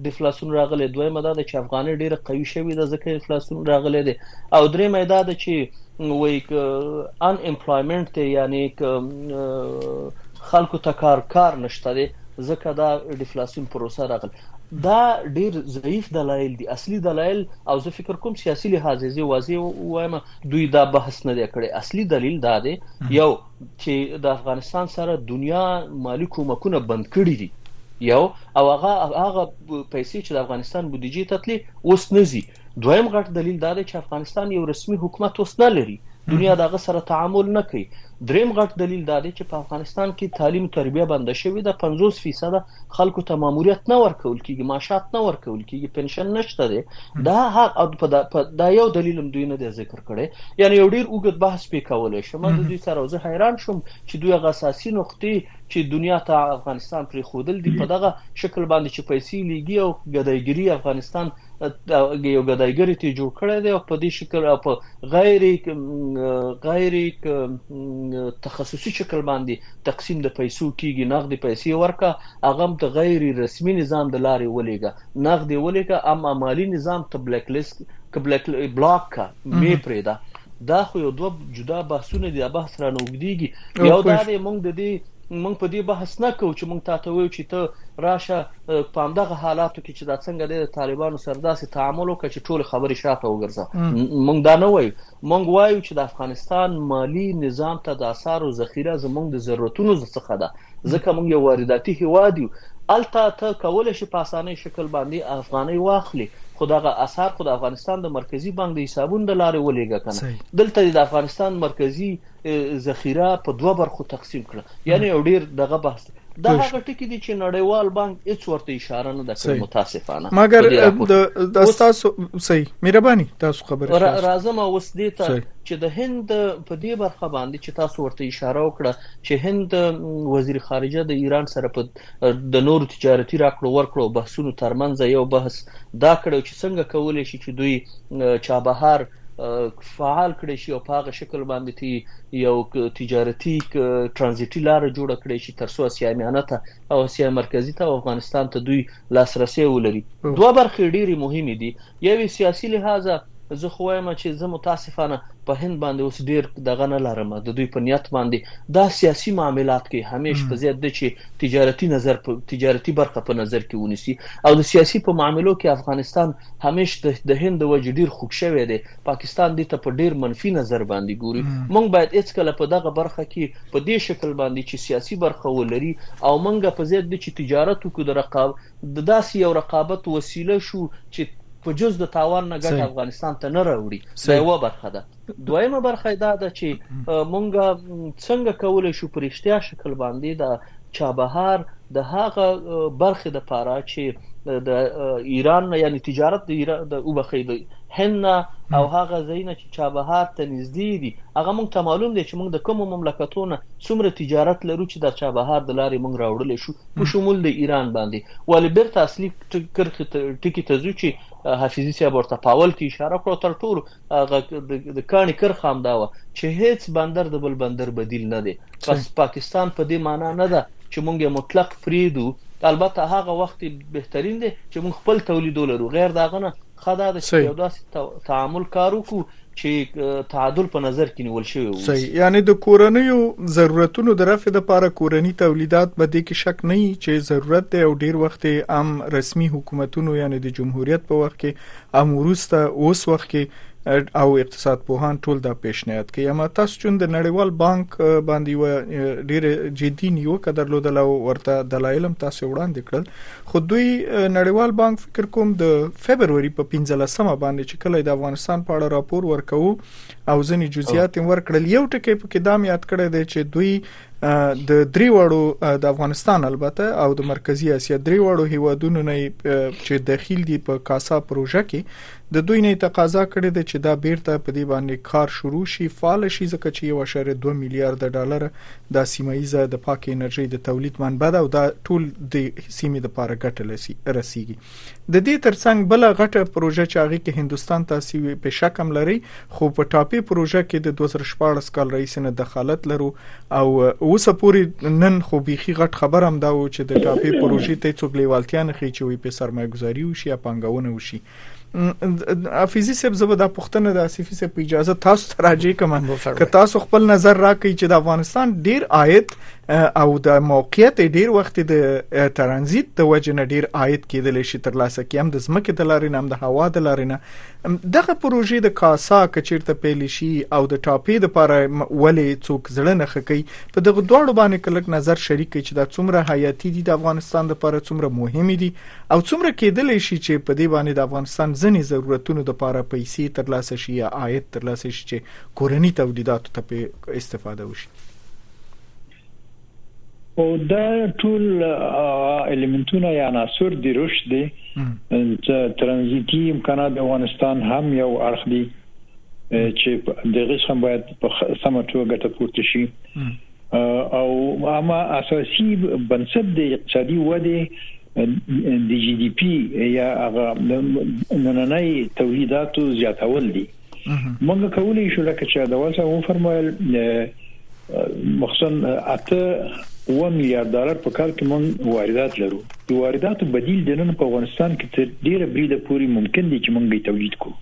[SPEAKER 6] ډیفلاسیون راغلی دویمه دا ده چې افغانۍ ډیره قوي شوې ده ځکه انفلاسیون راغلی دی او درېیمه دا ده چې وایي که ان ایمپلایمنټ دی یعنی که خلکو ته کار کار نشته دی ځکه دا ډیفلاسیون پروسه راغله دا ډیر ضعیف دلایل دي اصلي دلایل او زه فکر کوم سیاسي لحاظ یې واضح وایم دوی دا بحث نه دی کړی اصلي دلیل دا دی یو چې د افغانستان سره دنیا مالی کومکونه بند کړی دي یو او هغه هغه پیسې چې د افغانستان بودیجې ته تلې اوس نزي دویم غټ دلیل دا دی چې افغانستان یو رسمي حکومت اوس نه لري دنیا دغه سره تعامل نه کوي دریم غټ دلیل دا دی چې په افغانستان کې تعلیم تربیه بنده شوې ده 50 فیصد خلکو ته ماموریت نه ورکول کیږي معاشات نه ورکول کیږي پنشن نشته دی دا حق په دا یو دلیل هم دوی نه دی ذکر کړي یعنی یو ډیر وګت بحث پې کولای شم د دوی سره زه حیران شوم چې دوی غساسی نقطې چی دنیا ته افغانستان پریښودل دی په دغه شکل باندی چی پیسی لیږی او ګدای ګری افغانستان یو ګدای ګری تی جوړ کړی دی او په دی شکل او په غیر غیر تخصصی شکل باندی تقسیم د پیسو کیږی نغدی پیسی ورکه هغه هم د غیر رسمی نظام د لاری ولیږه نغدی ولیږه اما مالی نظام ته بلیک لیست بلاک که می پریده دا خو یو دوه جدا بحثونه دي بحث رانه اوږدیږي یو دا دی موږ د دې موږ په دې بحث نه کوو چې موږ تاسو ویو چې ته راشه په همدغه حالاتو کې چې دا څنګه دی د طالبانو سره داسې تعامل وکړي چې ټول خبرې شاته وګرځه موږ دا نه وایو موږ وایو چې د افغانستان مالی نظام ته د اسارو ذخیره زموږ د ضرورتونو څخه ده ځکه موږ یو وارداتي هیواد یو هلته ته کولی شې په اسانۍ شکل باندې افغانۍ واخلې خو دغه اسعار خو د افغانستان د مرکزي بانک د حسابونو د لارې ولیږه کنه صحیح دلته دې د افغانستان مرکزي ذخیره په دوه برخو تقسیم کړه یعنی یو ډیر دغه بحث دا پوه شو هغه ټکي دي چې نړیوال بانک هیڅ ورته اشاره نه ده کړې صحیح متاسفانه په
[SPEAKER 2] مګر دې راپور د کې د اوس تاسو صحیح مهرباني تاسو خبره را خلاص کړئ
[SPEAKER 6] راځم اوس دې ته صحیح چې د هند په دې برخه باندې چې تاسو ورته اشاره وکړه چې هند وزیر خارجه د ایران سره په د نورو تجارتي راکړو ورکړو بحثونو ترمنځ یو بحث دا کړو چې څنګه کولای شي چې دوی چابهار فعال کړی شي او په هغه شکل باندې تی یو تجارتي ترانزیټي لار جوړه کړی شي ترڅو اسیا میانه ته او اسیا مرکزی ته او افغانستان ته دوی لاسرسي ولري دوه برخې ډېری مهمې دي یوی سیاسی لحاظه زه خو وایم چی زه متاسفانه په هند باندی اوس ډیر دغه نه لرم د دوی په نیت باندی دا سیاسی معاملات کی همیش په زیات ده چی تجارتی نظر په تجارتی برخه په نظر کی ونیسی او د سیاسی په معاملو کی افغانستان همیش د د هند وجی ډیر خوږ شوی دی پاکستان دی ته په ډیر منفی نظر باندی ګوری مونږ باید هیڅ کله په دغه برخه کی په دی شکل باندی چی سیاسی برخه ولری او مونږ په زیات ده چی تجارت وکړو د رقابت د داسې یو رقابت وسیله شو چې په جز د تاوان نه ګټه افغانستان ته نه راوړي دا یوه برخه ده دویمه برخه یې دا ده چې مونږ څنګه کولی شو په رښتیا شکل باندې د چابهار د هغه برخې د پاره چې د ایران نه یعنی تجارت د ایران د وبخې د هند او هغه زینه چې چابهار ته نږدې دي هغه مونږ ته معلوم دي چې مونږ د کوم مملکتونو څومره تجارت لرو چې د چابهار د لارې مونږ راوړل شو په شمول د ایران باندې ولې بیرته اصلي کرښې ته ټکي ته ځو چې حافظي صاحب ورته په اول کې اشاره کړو تر ټولو د کاڼي کرښه هم دا و چې هیڅ بندر د بل بندر بدیل نه دی بس پاکستان په دې معنی نه ده چې مونږه مطلق پریدو البته هغه وخت بهترین دی چې مونږ خپل تولید ولرو غیر داغه نه ښه دا ده چې په یو داسې تعامل کار وکړو چې تعادل په نظر کې نیول شوی وي
[SPEAKER 2] صحیح یعنی د کورنیو ضرورتونو د رفع لپاره کورنی تولیدات به د کې شک نه وي چې ضرورت دی او ډیر وخت هم رسمي حکومتونو یعنی د جمهوریت په وخت کې هم ورسته اوس وخت کې او اقتصاد پوهان ټول دا پیشنهاد کوي اما تاسو چې د نړیوال بانک باندې و ډیر جدي نیوکه درلودل او ورته دلایل هم تاسو وړاندې کړل خو دوی نړیوال بانک فکر کوم د فبروري په 15 مه باندې چې کله د افغانستان په اړه راپور ورکوو او ځنې جزئیات یې ورکړل یو ټکی په کې دام یاد کړی دی چې دوی د درې وړو د افغانستان البته او د مرکزی اسیا درې وړو هیوادونو نه چې داخل دي په کاسا پروژه کې د دوی نه یې تقاضا کړې ده چې دا بیرته په دې باندې کار شروع شي، فعال شي ځکه چې یو اعشاریه دوه میلیارده ډالر دا سیمه ییزه د پاکې انرژۍ د تولید منبع ده او دا ټول د سیمې لپاره ګټه رسیږي. د دې ترڅنګ بله غټه پروژه چې هغې کې هندوستان تاسیس وي، پېشک هم لري، خو په ټاپې پروژه کې د 2014 کال رئیس نه دخالت لرو او اوسه پوری نن خو بیخي غټ خبر هم دا و چې د ټاپې پروژې ته څوک لیوالتیا نه خي چې وي په سرمایه گذاري وشي یا پانګونه وشي حافظي صاحب زبر دا پښتنه د اسفي صاحب اجازه تاسو ته راځي کوم که تاسو خپل نظر راکړئ چې د افغانستان ډیر عاید او د موقعیت ډیر وخت د ترانزیت د وجه نه ډیر عاید کېدل شي تر لاسه کېم د زمکه د لارې نه د هوا د لارې نه دغه پروژې د کاسا کچیرته پیل شي او د ټاپې د پاره ولې څوک زړه نه خکې په دغه دواړو باندې کلک نظر شریک چې دا څومره حیاتي دي د افغانستان د پاره څومره مهمه دي او څومره کېدل شي چې په دې باندې د افغانستان ځنې ضرورتونو د پاره پیسې ترلاسه شي یا عاید ترلاسه شي چې کورنی تولیداتو ته په استفاده وشي
[SPEAKER 5] او دا ټول الیمنتونه یا عناصر د رشد دي ترانزیتي امکانات د افغانستان هم یو اړخ دي چې دغه سم باید په سمه توګه ته پورته شي او اما اساسي بنسټ د اقتصادي ودې د جی ډي پی یا هغه نننۍ تولیداتو زیاتول دي موږ کولای شو لکه چې دا وسه و فرمایل مخصن اته و میلیارډ ډالر په کال کې موږ واردات لرو د وارداتو بدیل د نن په افغانستان کې تر ډیره بریده پوري ممکن دي چې موږ یې تولید کوو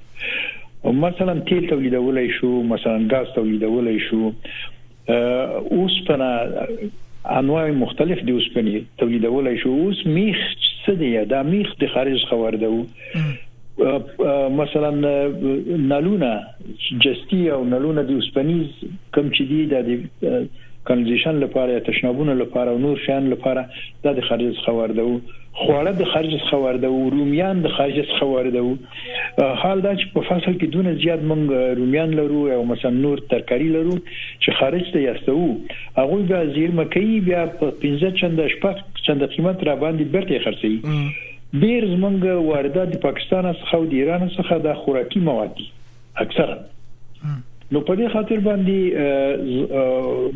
[SPEAKER 5] مثلا تیل تولیدولای شو مثلا غاز تولیدولای شو اوسپنه انواع مختلف دي اوسپنې تولیدولای شو اوس میخ څه دی دا میخ د خارج خبر ده مثلا نلونه جستی او نلونه د اوسپنیز کم چې دی د کانالیزیشن لپاره یا تشنابونو لپاره او نور شیان لپاره د خارج خبر ده خواړه د خارج خبر ده رومیان د خارج خبر ده حال دا چې په فصل کې دونه زیات موږ رومیان لرو او مثلا نور ترکاری لرو چې خارج ته یاستو هغه بیا زیرمه کوي بیا په 15 چند شپږ چند قیمت را باندې برته خرڅي ډیر زمونږ واردات د پاکستان څخه او د ایران څخه د خوراکي مواد دي اکثرا نو په دې خاطر باندې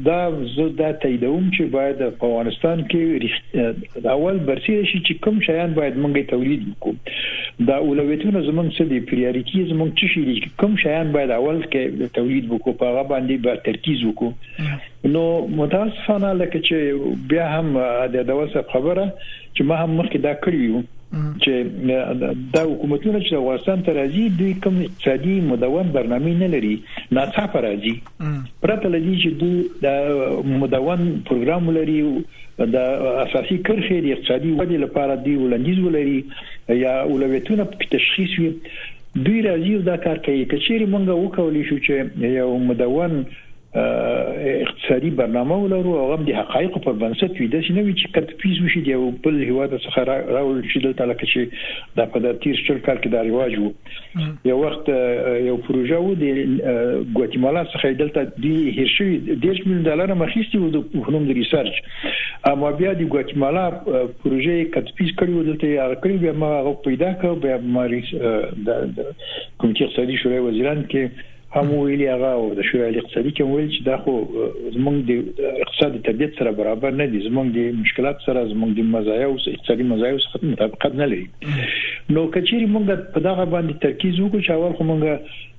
[SPEAKER 5] دا زه دا تاییدوم چې باید په افغانستان کې اول برسیره شي چې کوم شیان باید موږ تولید وکړو دا اولویتونه زمونږ څه دي پریاریټي زمونږ څه شي دي کوم شیان باید اول کې تولید وکړو په هغه باندې به ترکیز وکړو نو متاسفانه لکه چې بیا هم د دوسه خبره چې ما هم مخکې دا کړی یو چې دا حکومتونه چې افغانستان ته راځي دوی کوم اقتصادي مدون برنامه نه لري ناڅاپه راځي پرته لدی چې دوی دا مدون پروګرام لري د اساسي کرښې د اقتصادي ودې لپاره دی وړاندیز ولري یا اولویتونه په تشخیص وي دوی راځي دا کار کوي کچېری مونږ وکولای شو چې یو مدون اقتصادي برنامه ولرو او هم د حقایقو پر بنسټ وي د شنو چې کټ پیس وشي دی او بل هیواد څخه راول شي دلته لکه چې د پدې تیر شل کال کې دا رواج وو یو وخت یو پروژه و د ګواتیمالا څخه دلته د هیرشوي د 10 میلیون ډالر مخېستي و د هنوم د ریسرچ اما بیا د ګواتیمالا پروژه کټ پیس کړی و دلته یې هغه کړی بیا ما هغه پیدا کړ بیا ما کوم چې اقتصادي شورای وزیران کې هم ویلي هغه او د شورا عالی اقتصادي کې ویل چې دا خو زمونږ د اقتصادي طبيعت سره برابر نه دي زمونږ د مشکلات سره زمونږ د مزایا او اقتصادي مزایا سره مطابقت نه لري نو کچېری مونږ په دغه باندې ترکیز وکړو چې اول خو مونږ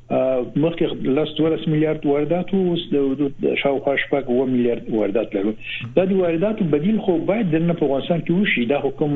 [SPEAKER 5] مخکې لس 12 میلیارډ واردات وو اوس د شاوخوا شپږ و میلیارډ واردات لرو دا د وارداتو بدیل خو باید د نه په افغانستان کې وشي دا حکم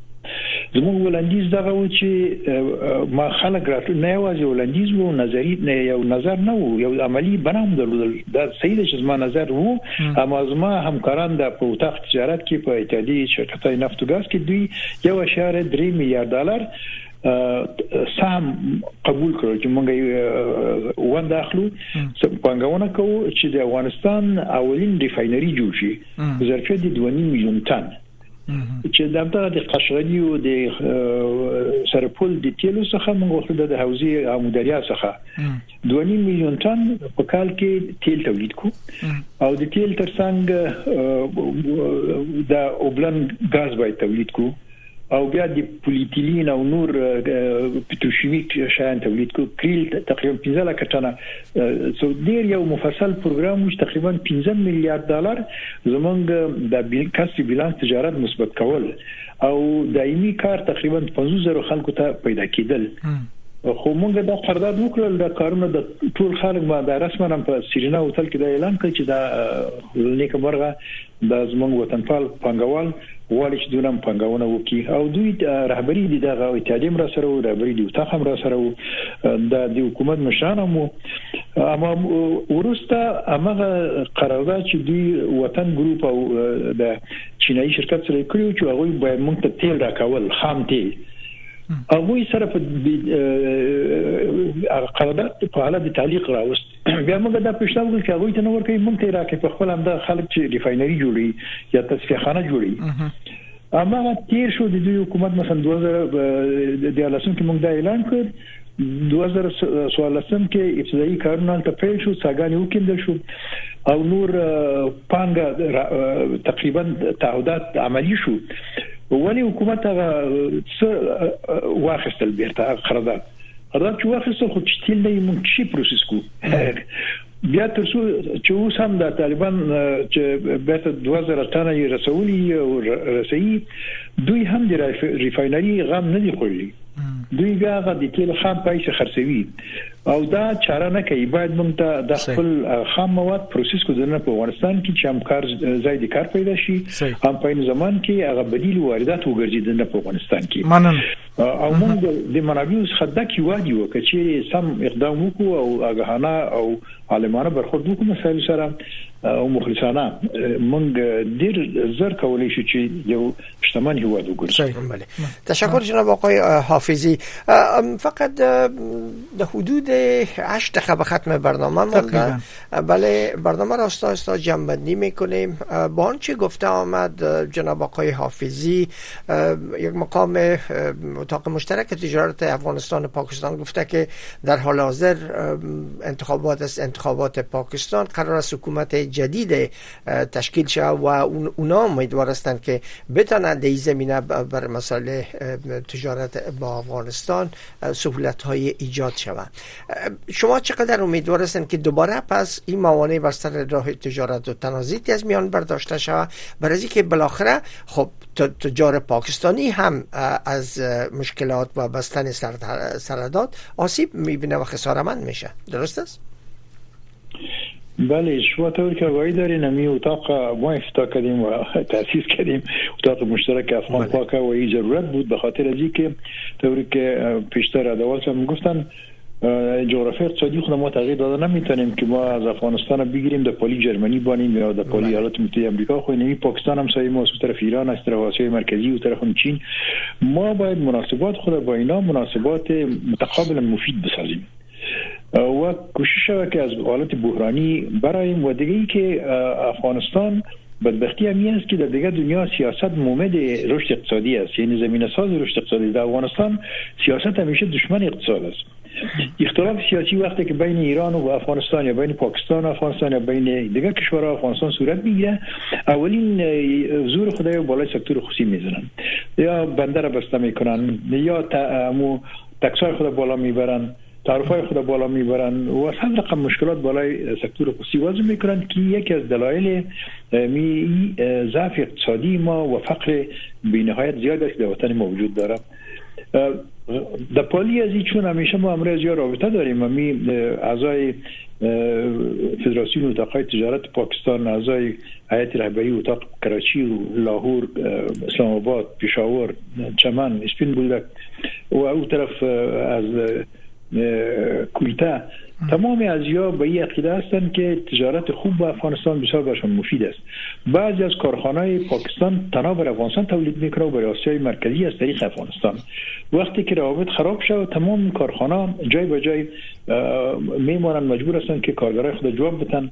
[SPEAKER 5] زموږ ولاندیز دغه و چې ما خلک را نه یوازې ولاندیز وو نظری نه یو نظر نه وو یو عملی بنام درلودل دا صحیح ده چې زما نظر وو اما زما همکاران د په اتاق تجارت کې په ایتالی شرکت نفت او غاز کې دوی یو اشاره 3 میلیارډ ډالر سام قبول کړو چې موږ وند اخلو پنګونه کوو چې د افغانستان اولین ریفاینری جوړ شي ظرفیت 2.5 میلیون ټن چې د دغه د قشغلی او د سرپل د تیلو څخه موږ د حوزې او مدریا څخه 2.5 میلیون ټن په کال کې تیل تولید کو او د تیل ترڅنګ د اوبلن غاز باید تولید کو او بیا د پولیتیلین او نور پتروشیمیک شیان تولید کو کریل تقریبا 15 لک ټنه څو ډیر یو مفصل پروګرام وو چې تقریبا 15 میلیارډ ډالر زمونږ د بیل کسي بیلانس تجارت مثبت کول او دایمي کار تقریبا 15000 خلکو ته پیدا کیدل خو مونږ دا قرارداد وکړل د کارونو د ټول خلک ما د رسمنم په سیرینا هوتل کې د اعلان کړ چې دا لنیکه مرغه دا زموږ وطنپال پانګوال غواړي چې دوی هم پانګونه وکړي او دوی رهبری دي دغه اتحادیه هم را سره وو رهبری دي اتاق هم را سره وو دا د حکومت مشران هم وو اما ورسته هغه قرارداد چې دوی وطن ګروپ او د چینایي شرکت سره کړیو چې هغه باید موږ ته تیل راکول خام تیل هغه سره په قرارداد په حاله د تعلیق راوست بیا موږ دا پښتنه وکړه چې هغه ته نه ورکوي موږ ته راکې په خپل همدا خلک چې ریفاینری جوړي یا تصفیه خانه جوړي اما تیر شو د دوی حکومت مثلا 2000 د لسم کې موږ دا اعلان کړ 2014 کې ابتدایي کارونه ته پیل شو څنګه یو کېندل شو او نور پانګه تقریبا تعهدات عملی شو ولی حکومت هغه څه واخستل بیرته قرارداد را چې واخیسته خو چې تیل نه موږ شي پروسس کو بیا تر څو چې اوس هم د طالبان چې بیرته 2000 ټنه یې رسولي او رسېي دوی هم د ریفاینري غم نه دی خورلي دوی بیا غا د تیل خام پیسې خرڅوي او دا چاره نه کوي باید موږ ته د خپل خام مواد پروسس کو دنه په افغانستان کې چې همکار ځای د کار پیدا شي هم په زمان کې هغه بدیل واردات وګرځي دنه په افغانستان کې
[SPEAKER 2] مننه
[SPEAKER 5] او موږ د منابعو څخه د کیوادي و کچېري سم اقدام وکړو او اګهانه او عالمانه برخورد وکړو مسایل سره او مخلصانه موږ ډیر زر کولای شو چې یو شتمن هیواد وګرځو
[SPEAKER 1] بله تشکر جناب آقای حافظی فقط د حدود 8 دقیقه به ختم برنامه مونده بله برنامه راستا استا جنبندی میکنیم با چی گفته آمد جناب آقای حافظی یک مقام اتاق مشترک تجارت افغانستان پاکستان گفته که در حال حاضر انتخابات است انتخابات پاکستان قرار است حکومت جدید تشکیل شد و اونا امیدوار هستند که بتانند این زمینه بر مسائل تجارت با افغانستان سهولت های ایجاد شوند شما چقدر امیدوار هستند که دوباره پس این موانع بر سر راه تجارت و تنازیتی از میان برداشته شود برای اینکه بالاخره خب تجار پاکستانی هم از مشکلات و بستن سرداد آسیب میبینه و خسارمند میشه درست است
[SPEAKER 5] بله شما طور که وای دارین امی اتاق ما افتتاح کردیم و تاسیس کردیم اتاق مشترک افغان بله. پاک و این ضرورت بود به خاطر از که طوری که پیشتر ادوال هم گفتن جغرافی اقتصادی خود ما تغییر داده نمیتونیم که ما از افغانستان بگیریم در پالی جرمنی بانیم یا در پالی بله. ایالات متحده امریکا خو نمی پاکستان هم سای ما از طرف ایران از طرف آسیای مرکزی و طرف هم چین ما باید مناسبات خود با اینا مناسبات متقابل مفید بسازیم و کوشش شود که از حالت بحرانی برایم و دیگه ای که افغانستان بدبختی همی است که در دیگه دنیا سیاست مومد رشد اقتصادی است یعنی زمین ساز رشد اقتصادی در افغانستان سیاست همیشه دشمن اقتصاد است اختلاف سیاسی وقتی که بین ایران و افغانستان یا بین پاکستان و افغانستان یا بین دیگر کشورها افغانستان صورت میگیره اولین زور خدای بالای سکتور خصوصی میزنن یا بندر بسته میکنن یا تکسای خود بالا میبرن تعرفه خود بالا میبرن و صد رقم مشکلات بالای سکتور خصوصی وضع میکنند که یکی از دلایل می ضعف اقتصادی ما و فقر بینهایت زیاد است در وطن ما وجود داره در پالی از این چون همیشه ما امروز یا رابطه داریم و می اعضای فدراسیون اتاقای تجارت پاکستان اعضای هیئت رهبری اتاق کراچی و لاهور اسلام آباد پشاور چمن اسپین بولدک و او طرف از کویتا تمام از یا به این عقیده هستند که تجارت خوب به افغانستان بسیار برشان مفید است بعضی از کارخانه پاکستان تنها بر افغانستان تولید میکنه و بر آسیای مرکزی از طریق افغانستان وقتی که روابط خراب شد تمام کارخانه جای به جای میمانند مجبور هستند که کارگرای خود جواب
[SPEAKER 1] بتن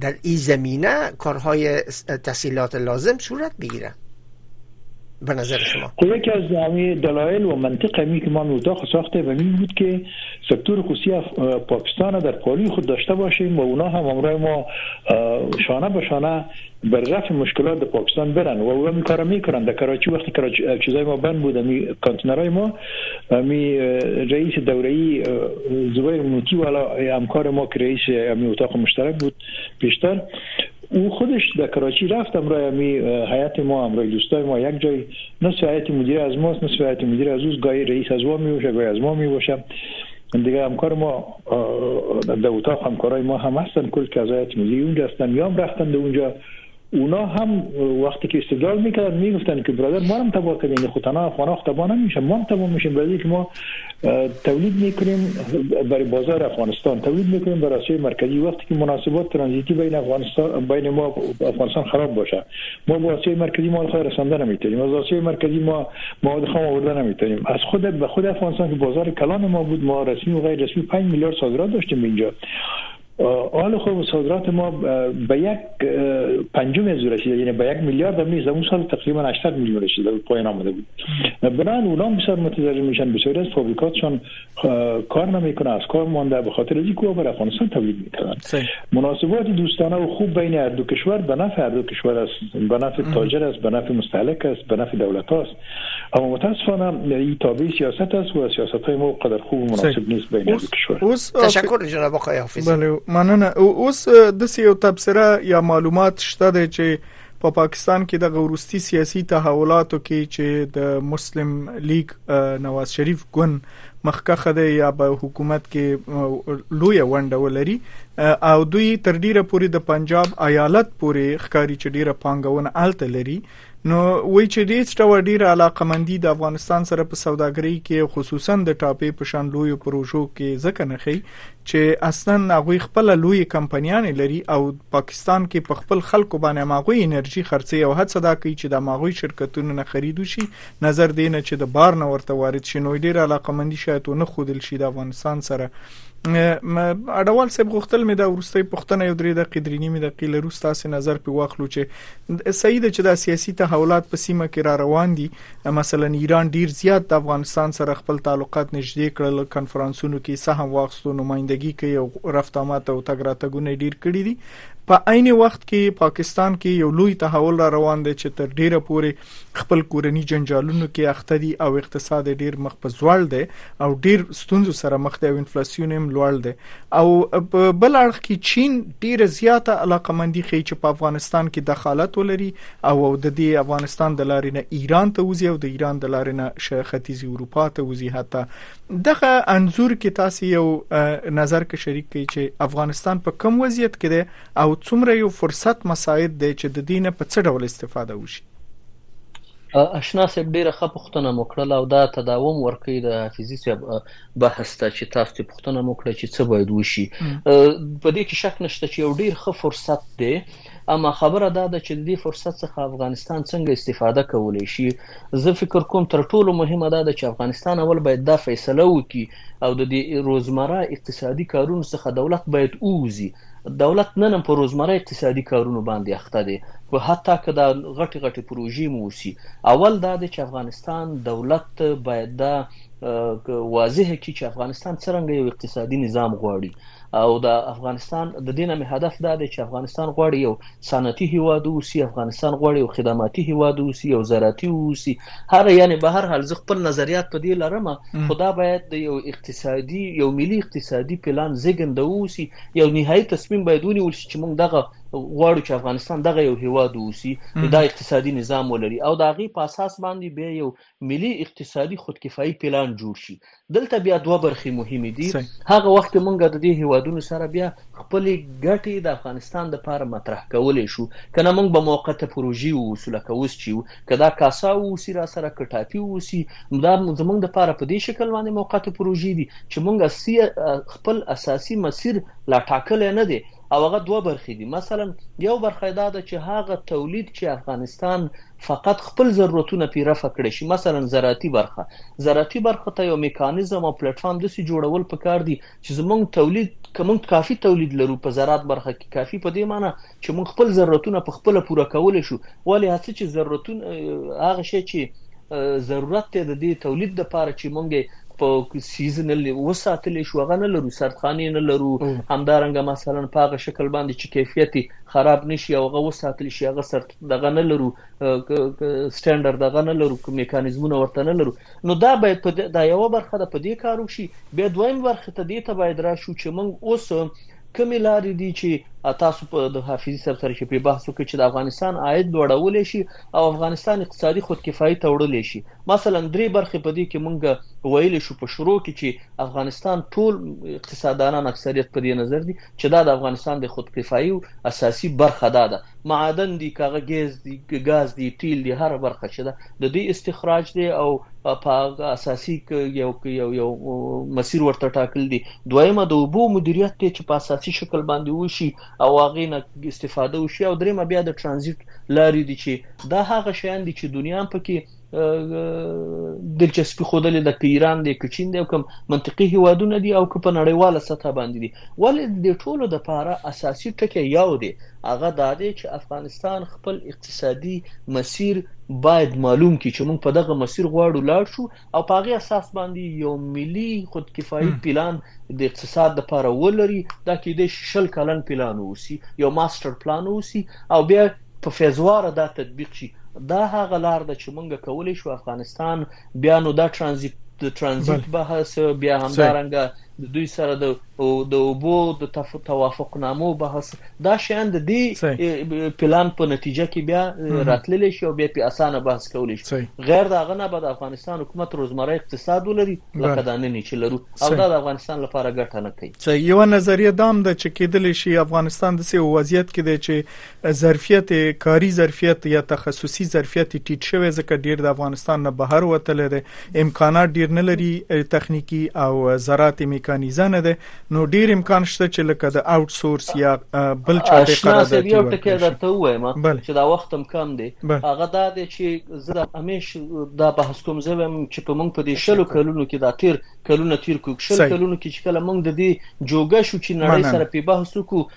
[SPEAKER 1] در این زمینه کارهای تسهیلات لازم صورت بگیره به نظر شما
[SPEAKER 5] خب یکی از دلایل و منطق همی که ما 19 ساخته و می بود که سکتور خصوصی پاکستان در پالی خود داشته باشیم و اونا هم امرای ما شانه به شانه برزخ مشکلات در پاکستان برن و او این کارا میکنن در کراچی وقتی کراچی چیزای ما بند بود می کانتنرای ما می رئیس دوره‌ای زبیر موتی والا همکار ما که رئیس می اتاق مشترک بود پیشتر او خودش در کراچی رفت امرای می حیات ما امرای دوستای ما یک جای نصف حیات مدیر از ماست نصف حیات مدیر از اوز گای رئیس از ما می باشه گای از ما می باشه دیگه همکار ما در اتاق همکارای ما هم هستن کل که از آیت ملی اونجا هستن یا هم رفتن در اونجا اونا هم وقتی که استدلال میکردن میگفتن که برادر ما هم تباه کردن یعنی خود تنها افغان ها تباه نمیشن ما هم تباه میشیم برای که ما تولید میکنیم برای بازار افغانستان تولید میکنیم برای آسیای مرکزی وقتی که مناسبات ترانزیتی بین افغانستان بین ما افغانستان خراب باشه ما به آسیای مرکزی مال خود رسانده نمیتونیم از آسیای مرکزی ما مواد خام آورده نمیتونیم از خود به خود افغانستان که بازار کلان ما بود ما رسمی و غیر رسمی 5 میلیارد صادرات داشتیم به اینجا حال خود صادرات ما به یک پنجم از رسیده یعنی به یک میلیارد هم نیست اون سال تقریبا 800 میلیون رسیده بود پایان آمده بود بنابراین اونا بسیار متضرر میشن بسیاری از فابریکاتشان کار نمیکنه از کار مانده به خاطر از اینکه بر افغانستان تولید میکنن مناسبات دوستانه و خوب بین هر دو کشور به نفع هر دو کشور است به نفع تاجر است به نفع مستهلک است به نفع دولت است اما متاسفانه این تابع سیاست است و سیاست های ما قدر خوب و مناسب نیست بین دو کشور
[SPEAKER 1] تشکر جناب آقای حافظ
[SPEAKER 2] بله مننه اوس د یو تبصره یا معلومات شته چې په پاکستان کې دغه وروستي سیاسي تحولاتو کې چې د مسلم لیګ نواز شریف ګوند مخکخه دی یا به حکومت کې لوی ونډه ولري او دوی تر ډیره پوري د پنجاب ایالت پوري ښکاری چې ډیره پانګونه الته لري نو وای چې دې ستو ډیره علاقه مندي د افغانستان سره په سوداګرۍ کې خصوصا د ټاپې په شان لوی پروژو کې ځکه نه خي چې اصلا هغوی خپل لوی کمپنیانې لري او پاکستان کې په خپل خلکو باندې هماغوی انرژي خرڅي او هڅه دا کوي چې د هماغوی شرکتونو نه خرید وشي نظر دی نه چې د بار نه ورته وارد شي نو ډیر علاقه مندي شاید ونه خودل شي د افغانستان سره اډوال صاحب غوښتل مې دا ورستۍ پښتنه یو درې دقیقې درې نیمه دقیقې لروسته سي نظر په واخلو چې سید چې دا سیاسي تحولات په سیمه کې را روان دي مثلا ایران ډیر زیات د افغانستان سره خپل تعلقات نږدې کړل کانفرنسونو کې سهم واغستو نمائندګي کوي او رفت آمد او تګ راتګونه ډیر کړی دي په عین وخت کې پاکستان کې یو لوی تحول را روان دی چې تر ډیره پورې خپل کورنی جنجالونو کې اخته دي او اقتصاد ډیر مخ په ځوړ دی او ډیر ستونزو سره مخ دی او انفلیسیون هم لوړ دی او بل اړخ کې چین ډیره زیاته علاقمندي کوي چې په افغانستان کې دخالت ولري او د دې افغانستان د لارې نه ایران ته وزي او د ایران د لارې نه ختیځي اروپا ته وزي حتی دغه انزور کې تاسو یو نظر کې شریک کړئ چې افغانستان په کوم وضعیت کې دی او څومره یو فرصت مساعد دی چې د دینه په څه ډول استفاده وشي
[SPEAKER 6] اشنا صاحب ډیره ښه پوښتنه مو کړله او دا تداوم ورکوي د حافظي صاحب بحث ته چې تاسو ته پوښتنه مو کړه چې څه باید وشي په دې کې شک نشته چې یو ډیر ښه فرصت دی اما خبره دا ده چې د دې فرصت څخه افغانستان څنګه استفاده کولی شي؟ زه فکر کوم تر ټولو مهمه دا ده چې افغانستان اول باید دا فیصله وکړي او د دې روزمره اقتصادي کارونو څخه دولت باید ووځي. دولت نن هم په روزمره اقتصادي کارونو باندې اخته دی، حتی که دا غټې غټې پروژې هم وشي. اول دا دی چې افغانستان دولت باید دا واضح کړي چې افغانستان څرنګه یو اقتصادي نظام غواړي. او د افغانستان د دې نه مې هدف دا دی چې افغانستان غواړي یو صنعتي هیواد اوسي افغانستان غواړي یو خدماتي هیواد اوسي یو زراعتي اوسي هغه یعنی به هر حال زه خپل نظریات په دې لرم خو دا باید د یو اقتصادي یو ملي اقتصادي پلان زیږنده اوسي یو نهایی تصمیم باید ونیول شي چې موږ دغه غواړو چې افغانستان دغه یو هیواد اوسي دا اقتصادي نظام ولري او د هغې په اساس باندې بیا یو ملي اقتصادي خودکفایي پلان جوړ شي دلته بیا دوه برخې مهمې دي، هغه وخت کې موږ د دې هېوادونو سره بیا خپلې ګټې د افغانستان لپاره مطرح کولی شو، که نه موږ به موقته پروژي واوسو، لکه اوس چې یو، که دا کاسا واوسي راسره، که ټاپي واوسي، دا زموږ لپاره په دې شکل باندې موقته پروژې دي چې موږ خپل اساسي مسیر لا ټاکلی نه دی او هغه دوه برخې دي، مثلا یو برخه یې دا ده چې هغه تولید چې افغانستان فقط خپل ضرورتونه پرې رفع کړی شي مثلا زراعتي برخه زراعتي برخه ته یو میکانیزم او پلیټفارم داسې جوړول پکار دي چې زمونږ تولید که مونږ کافي تولید لرو په زراعت برخه کې کافي په دې معنی چې مونږ خپل ضرورتونه په خپله پوره کولی شو ولې هغه څه چې ضرورتونه هغه شی چې ضرورت دی د دې تولید لپاره چې مونږ په سیزنل وساتلی شو هغه نه لرو سردخانې نه لرو همدارنګه مثلا په هغه شکل باندې چې کیفیت خراب نشي او هغه وساتل شي هغه سرد دغه نه لرو سټنډر دغه نه لرو میکانیزمونه ورته نه لرو نو دا باید په دا یو برخه ده په دې کار وشي بیا دویم برخه ته دې ته باید راشو چې موږ اوس کمی لارې دي چې تاسو په د حافظي سر سره چې په بحث وکړي چې د افغانستان عاید لوړول شي او افغانستان اقتصادي خودکفایي ته وړل شي مثلا درې برخې په دې کې موږ ویل شو په شروع کې چې افغانستان ټول اقتصاددانان اکثریت په دې نظر دي چې دا د افغانستان د خودکفایي اساسي برخه ده معادن دي، که هغه ګېز دي، ګاز دي، ټیل دي، هره برخه چې ده د دوی استخراج دی او په هغه اساسي یو یو مسیر ورته ټاکل دي. دویمه د اوبو مدیریت دی چې په اساسي شکل باندې وشي او هغې نه استفاده وشي او دریمه بیا د ټرانزیټ لارې دي چې دا هغه شیان دي چې دنیا هم په کې دلچسپي ښودلې ده که ایران دی که چین دی او که منطقي هیوادونه دي او که په نړیواله سطح باندې دي ولې د دې ټولو د پاره اساسي ټکی یو دی هغه دا دی چې افغانستان خپل اقتصادي مسیر باید معلوم کړي چې موږ په دغه مسیر غواړو لاړ شو او په هغه اساس باندې یو ملي خودکفایي پلان د اقتصاد لپاره ولري دا کې د شل کلن پلان اوسي یو ماستر پلان اوسي او بیا په فیضواره دا تطبیق شي دا هغه لار ده چې موږ کولی شو افغانستان بیا نو دا ترانزیت د ترانزیت بحث بیا همدارنګه د دوی سره د د اوبو د توافقنامو بحث دا شیان د دې پلان په نتیجه کې بیا راتللی شي او بیا په اسانه بحث کولی شي غیر دا غنه به د افغانستان حکومت روزمره اقتصاد ولري لکه دا نه چې لرو او دا د افغانستان لپاره ګټه نه کوي
[SPEAKER 2] چې یو نظریه دام د چې کېدلی شي افغانستان د سیو وضعیت کې دی چې ظرفیت، کاري ظرفیت یا تخصصي ظرفیت یې ټیټ شوی ځکه ډیر د افغانستان نه بهر وتلی دی، امکانات ډیر نه لري تخنیکي او زراعت یې میکانیزه نه دی نو ډیر امکان شته چې لکه د اوټ سورس یا بل چا ته
[SPEAKER 6] قراردادي ورکړل شي. اشنا صیب یو ټکی یې درته ووایم چې دا وخت هم کم دی هغه دا دی چې زه دا همیش دا بحث کوم زه وایم چې په موږ په دې شلو کلونو کې دا تیر کلونه تیر کړو شل کلونو کې چې کله موږ د دې جوګه شو چې نړۍ سره پرې بحث وکړو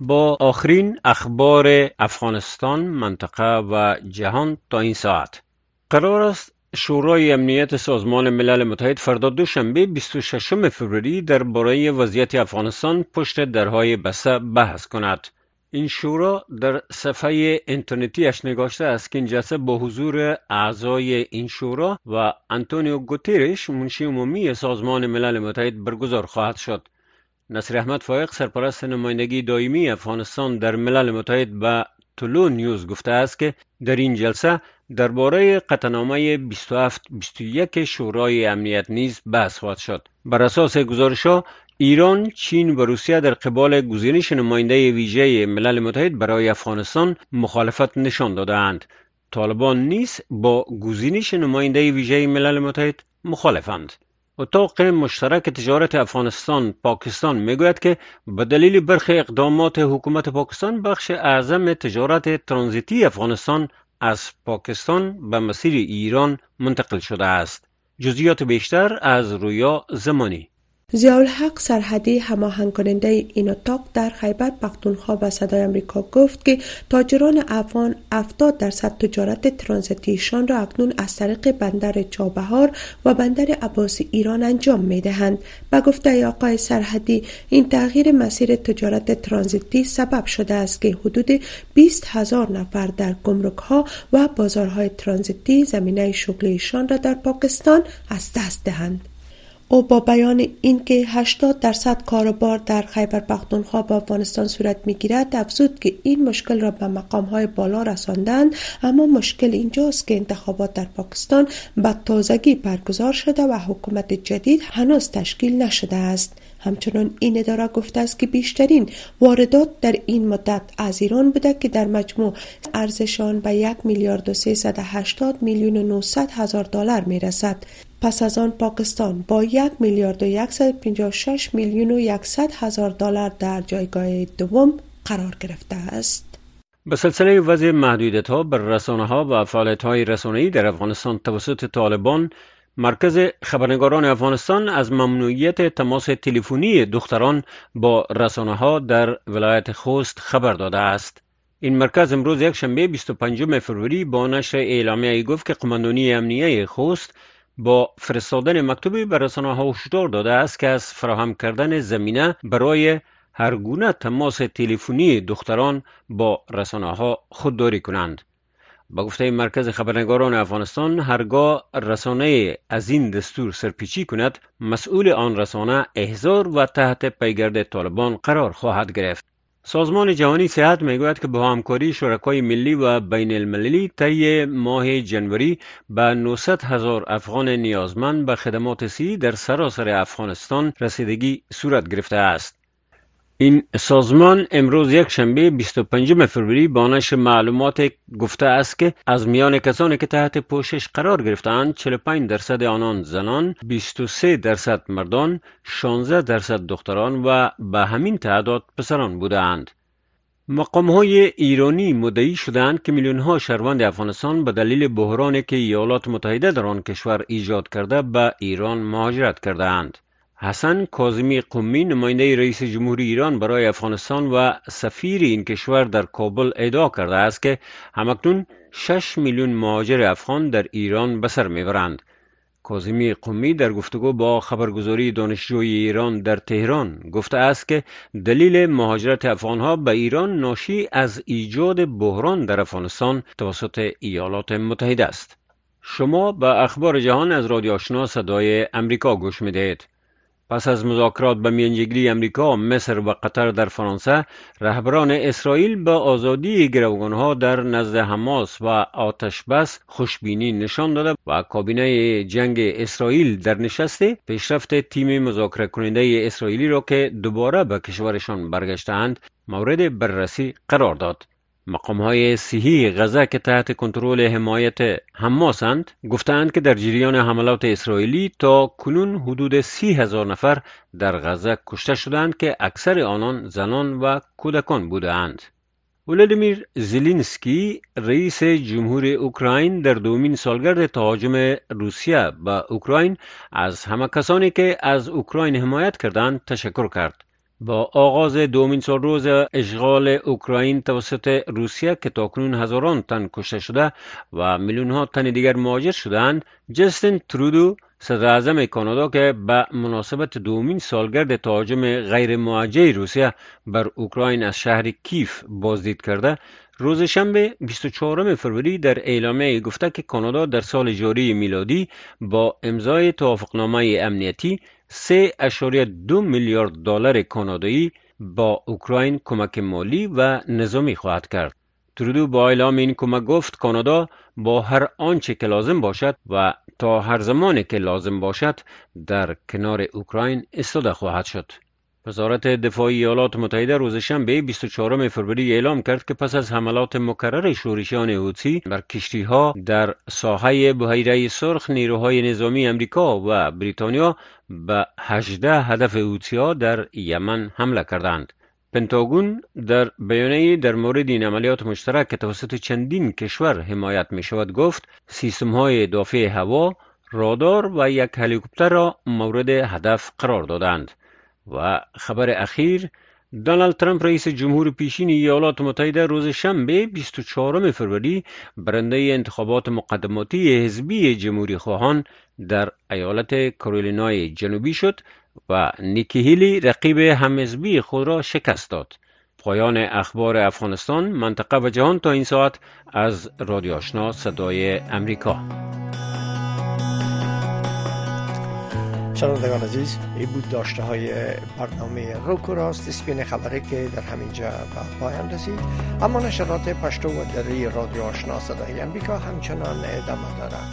[SPEAKER 1] با
[SPEAKER 7] آخرین اخبار افغانستان منطقه و جهان تا این ساعت قرار است شورای امنیت سازمان ملل متحد فردا دوشنبه 26 فوریه درباره وضعیت افغانستان پشت درهای بسته بحث کند این شورا در صفحه اینترنتیش نگاشته است که این جلسه با حضور اعضای این شورا و انتونیو گوتیرش منشی عمومی سازمان ملل متحد برگزار خواهد شد نصر احمد فایق سرپرست نمایندگی دائمی افغانستان در ملل متحد به تلو نیوز گفته است که در این جلسه درباره قطنامه 2721 شورای امنیت نیز بحث خواهد شد بر اساس گزارشها ایران، چین و روسیه در قبال گزینش نماینده ویژه ملل متحد برای افغانستان مخالفت نشان دادهاند. طالبان نیز با گزینش نماینده ویژه ملل متحد مخالفند. اتاق مشترک تجارت افغانستان پاکستان میگوید که به دلیل برخی اقدامات حکومت پاکستان بخش اعظم تجارت ترانزیتی افغانستان از پاکستان به مسیر ایران منتقل شده است جزئیات بیشتر از رویا زمانی
[SPEAKER 8] زیالحق سرحدی هماهنگ کننده این اتاق در خیبر پختونخوا به صدای امریکا گفت که تاجران افغان در درصد تجارت ترانزیتیشان را اکنون از طریق بندر چابهار و بندر عباس ایران انجام می دهند. به گفته آقای سرحدی این تغییر مسیر تجارت ترانزیتی سبب شده است که حدود 20 هزار نفر در گمرک ها و بازارهای ترانزیتی زمینه شغلیشان را در پاکستان از دست دهند. او با بیان اینکه 80 درصد کاروبار در خیبر پختونخوا با افغانستان صورت میگیرد افزود که این مشکل را به مقام های بالا رساندند اما مشکل اینجاست که انتخابات در پاکستان به تازگی برگزار شده و حکومت جدید هنوز تشکیل نشده است همچنان این اداره گفته است که بیشترین واردات در این مدت از ایران بوده که در مجموع ارزشان به یک میلیارد و هشتاد میلیون و هزار دلار میرسد پس از آن پاکستان با یک میلیارد و میلیون و 100 هزار دلار در جایگاه دوم قرار گرفته است.
[SPEAKER 7] به سلسله وضع محدودیت ها بر رسانه ها و فعالیت های رسانه در افغانستان توسط طالبان مرکز خبرنگاران افغانستان از ممنوعیت تماس تلفنی دختران با رسانه ها در ولایت خوست خبر داده است. این مرکز امروز یک شنبه 25 فوریه با نشر اعلامیه گفت که قماندانی امنیه خوست با فرستادن مکتوبی به رسانه ها هشدار داده است که از فراهم کردن زمینه برای هر گونه تماس تلفنی دختران با رسانه ها خودداری کنند. با گفته مرکز خبرنگاران افغانستان هرگاه رسانه از این دستور سرپیچی کند مسئول آن رسانه احضار و تحت پیگرد طالبان قرار خواهد گرفت سازمان جهانی صحت میگوید که با همکاری شرکای ملی و بین المللی طی ماه جنوری به 900 هزار افغان نیازمند به خدمات سی در سراسر افغانستان رسیدگی صورت گرفته است. این سازمان امروز یک شنبه 25 فوریه با نشر معلومات گفته است که از میان کسانی که تحت پوشش قرار گرفتند 45 درصد آنان زنان 23 درصد مردان 16 درصد دختران و به همین تعداد پسران بودند مقام های ایرانی مدعی شدند که میلیون ها شهروند افغانستان به دلیل بحرانی که ایالات متحده در آن کشور ایجاد کرده به ایران مهاجرت کرده اند. حسن کاظمی قمی نماینده رئیس جمهوری ایران برای افغانستان و سفیر این کشور در کابل ادعا کرده است که همکنون 6 میلیون مهاجر افغان در ایران به سر میبرند کاظمی قمی در گفتگو با خبرگزاری دانشجوی ایران در تهران گفته است که دلیل مهاجرت افغانها به ایران ناشی از ایجاد بحران در افغانستان توسط ایالات متحده است شما به اخبار جهان از رادیو آشنا صدای امریکا گوش میدهید پس از مذاکرات به میانجیگری امریکا، مصر و قطر در فرانسه، رهبران اسرائیل به آزادی گروگانها در نزد حماس و آتشبس خوشبینی نشان داده و کابینه جنگ اسرائیل در نشست پیشرفت تیم مذاکره کننده اسرائیلی را که دوباره به کشورشان برگشتهاند مورد بررسی قرار داد. های صحی غزه که تحت کنترل حمایت حماسند گفتند که در جریان حملات اسرائیلی تا کنون حدود سی هزار نفر در غزه کشته شدند که اکثر آنان زنان و کودکان بودند. ولادیمیر زلینسکی رئیس جمهور اوکراین در دومین سالگرد تهاجم روسیه به اوکراین از همه کسانی که از اوکراین حمایت کردند تشکر کرد. با آغاز دومین روز اشغال اوکراین توسط روسیه که تاکنون هزاران تن کشته شده و میلیون ها تن دیگر مهاجر شدند جستین ترودو صدر کانادا که به مناسبت دومین سالگرد تهاجم غیر موجه روسیه بر اوکراین از شهر کیف بازدید کرده روز شنبه 24 فوریه در اعلامیه گفته که کانادا در سال جاری میلادی با امضای توافقنامه امنیتی 3.2 میلیارد دلار کانادایی با اوکراین کمک مالی و نظامی خواهد کرد. ترودو با اعلام این کمک گفت کانادا با هر آنچه که لازم باشد و تا هر زمانی که لازم باشد در کنار اوکراین ایستاده خواهد شد. وزارت دفاع ایالات متحده روز شنبه 24 فوریه اعلام کرد که پس از حملات مکرر شورشیان حوثی بر ها در ساحه بحیره سرخ نیروهای نظامی امریکا و بریتانیا به 18 هدف ها در یمن حمله کردند. پنتاگون در بیانیه در مورد این عملیات مشترک که توسط چندین کشور حمایت می شود گفت سیستم های دافع هوا، رادار و یک هلیکوپتر را مورد هدف قرار دادند. و خبر اخیر دونالد ترامپ رئیس جمهور پیشین ایالات متحده روز شنبه 24 فوریه برنده انتخابات مقدماتی حزبی جمهوری خواهان در ایالت کارولینای جنوبی شد و نیکی هیلی رقیب همحزبی خود را شکست داد. پایان اخبار افغانستان، منطقه و جهان تا این ساعت از رادیو آشنا صدای امریکا.
[SPEAKER 1] شنوندگان عزیز این بود داشته های برنامه روک راست اسپین خبری که در همینجا به پایان رسید اما نشرات پشتو و دری رادیو آشنا صدای امریکا همچنان ادامه دارد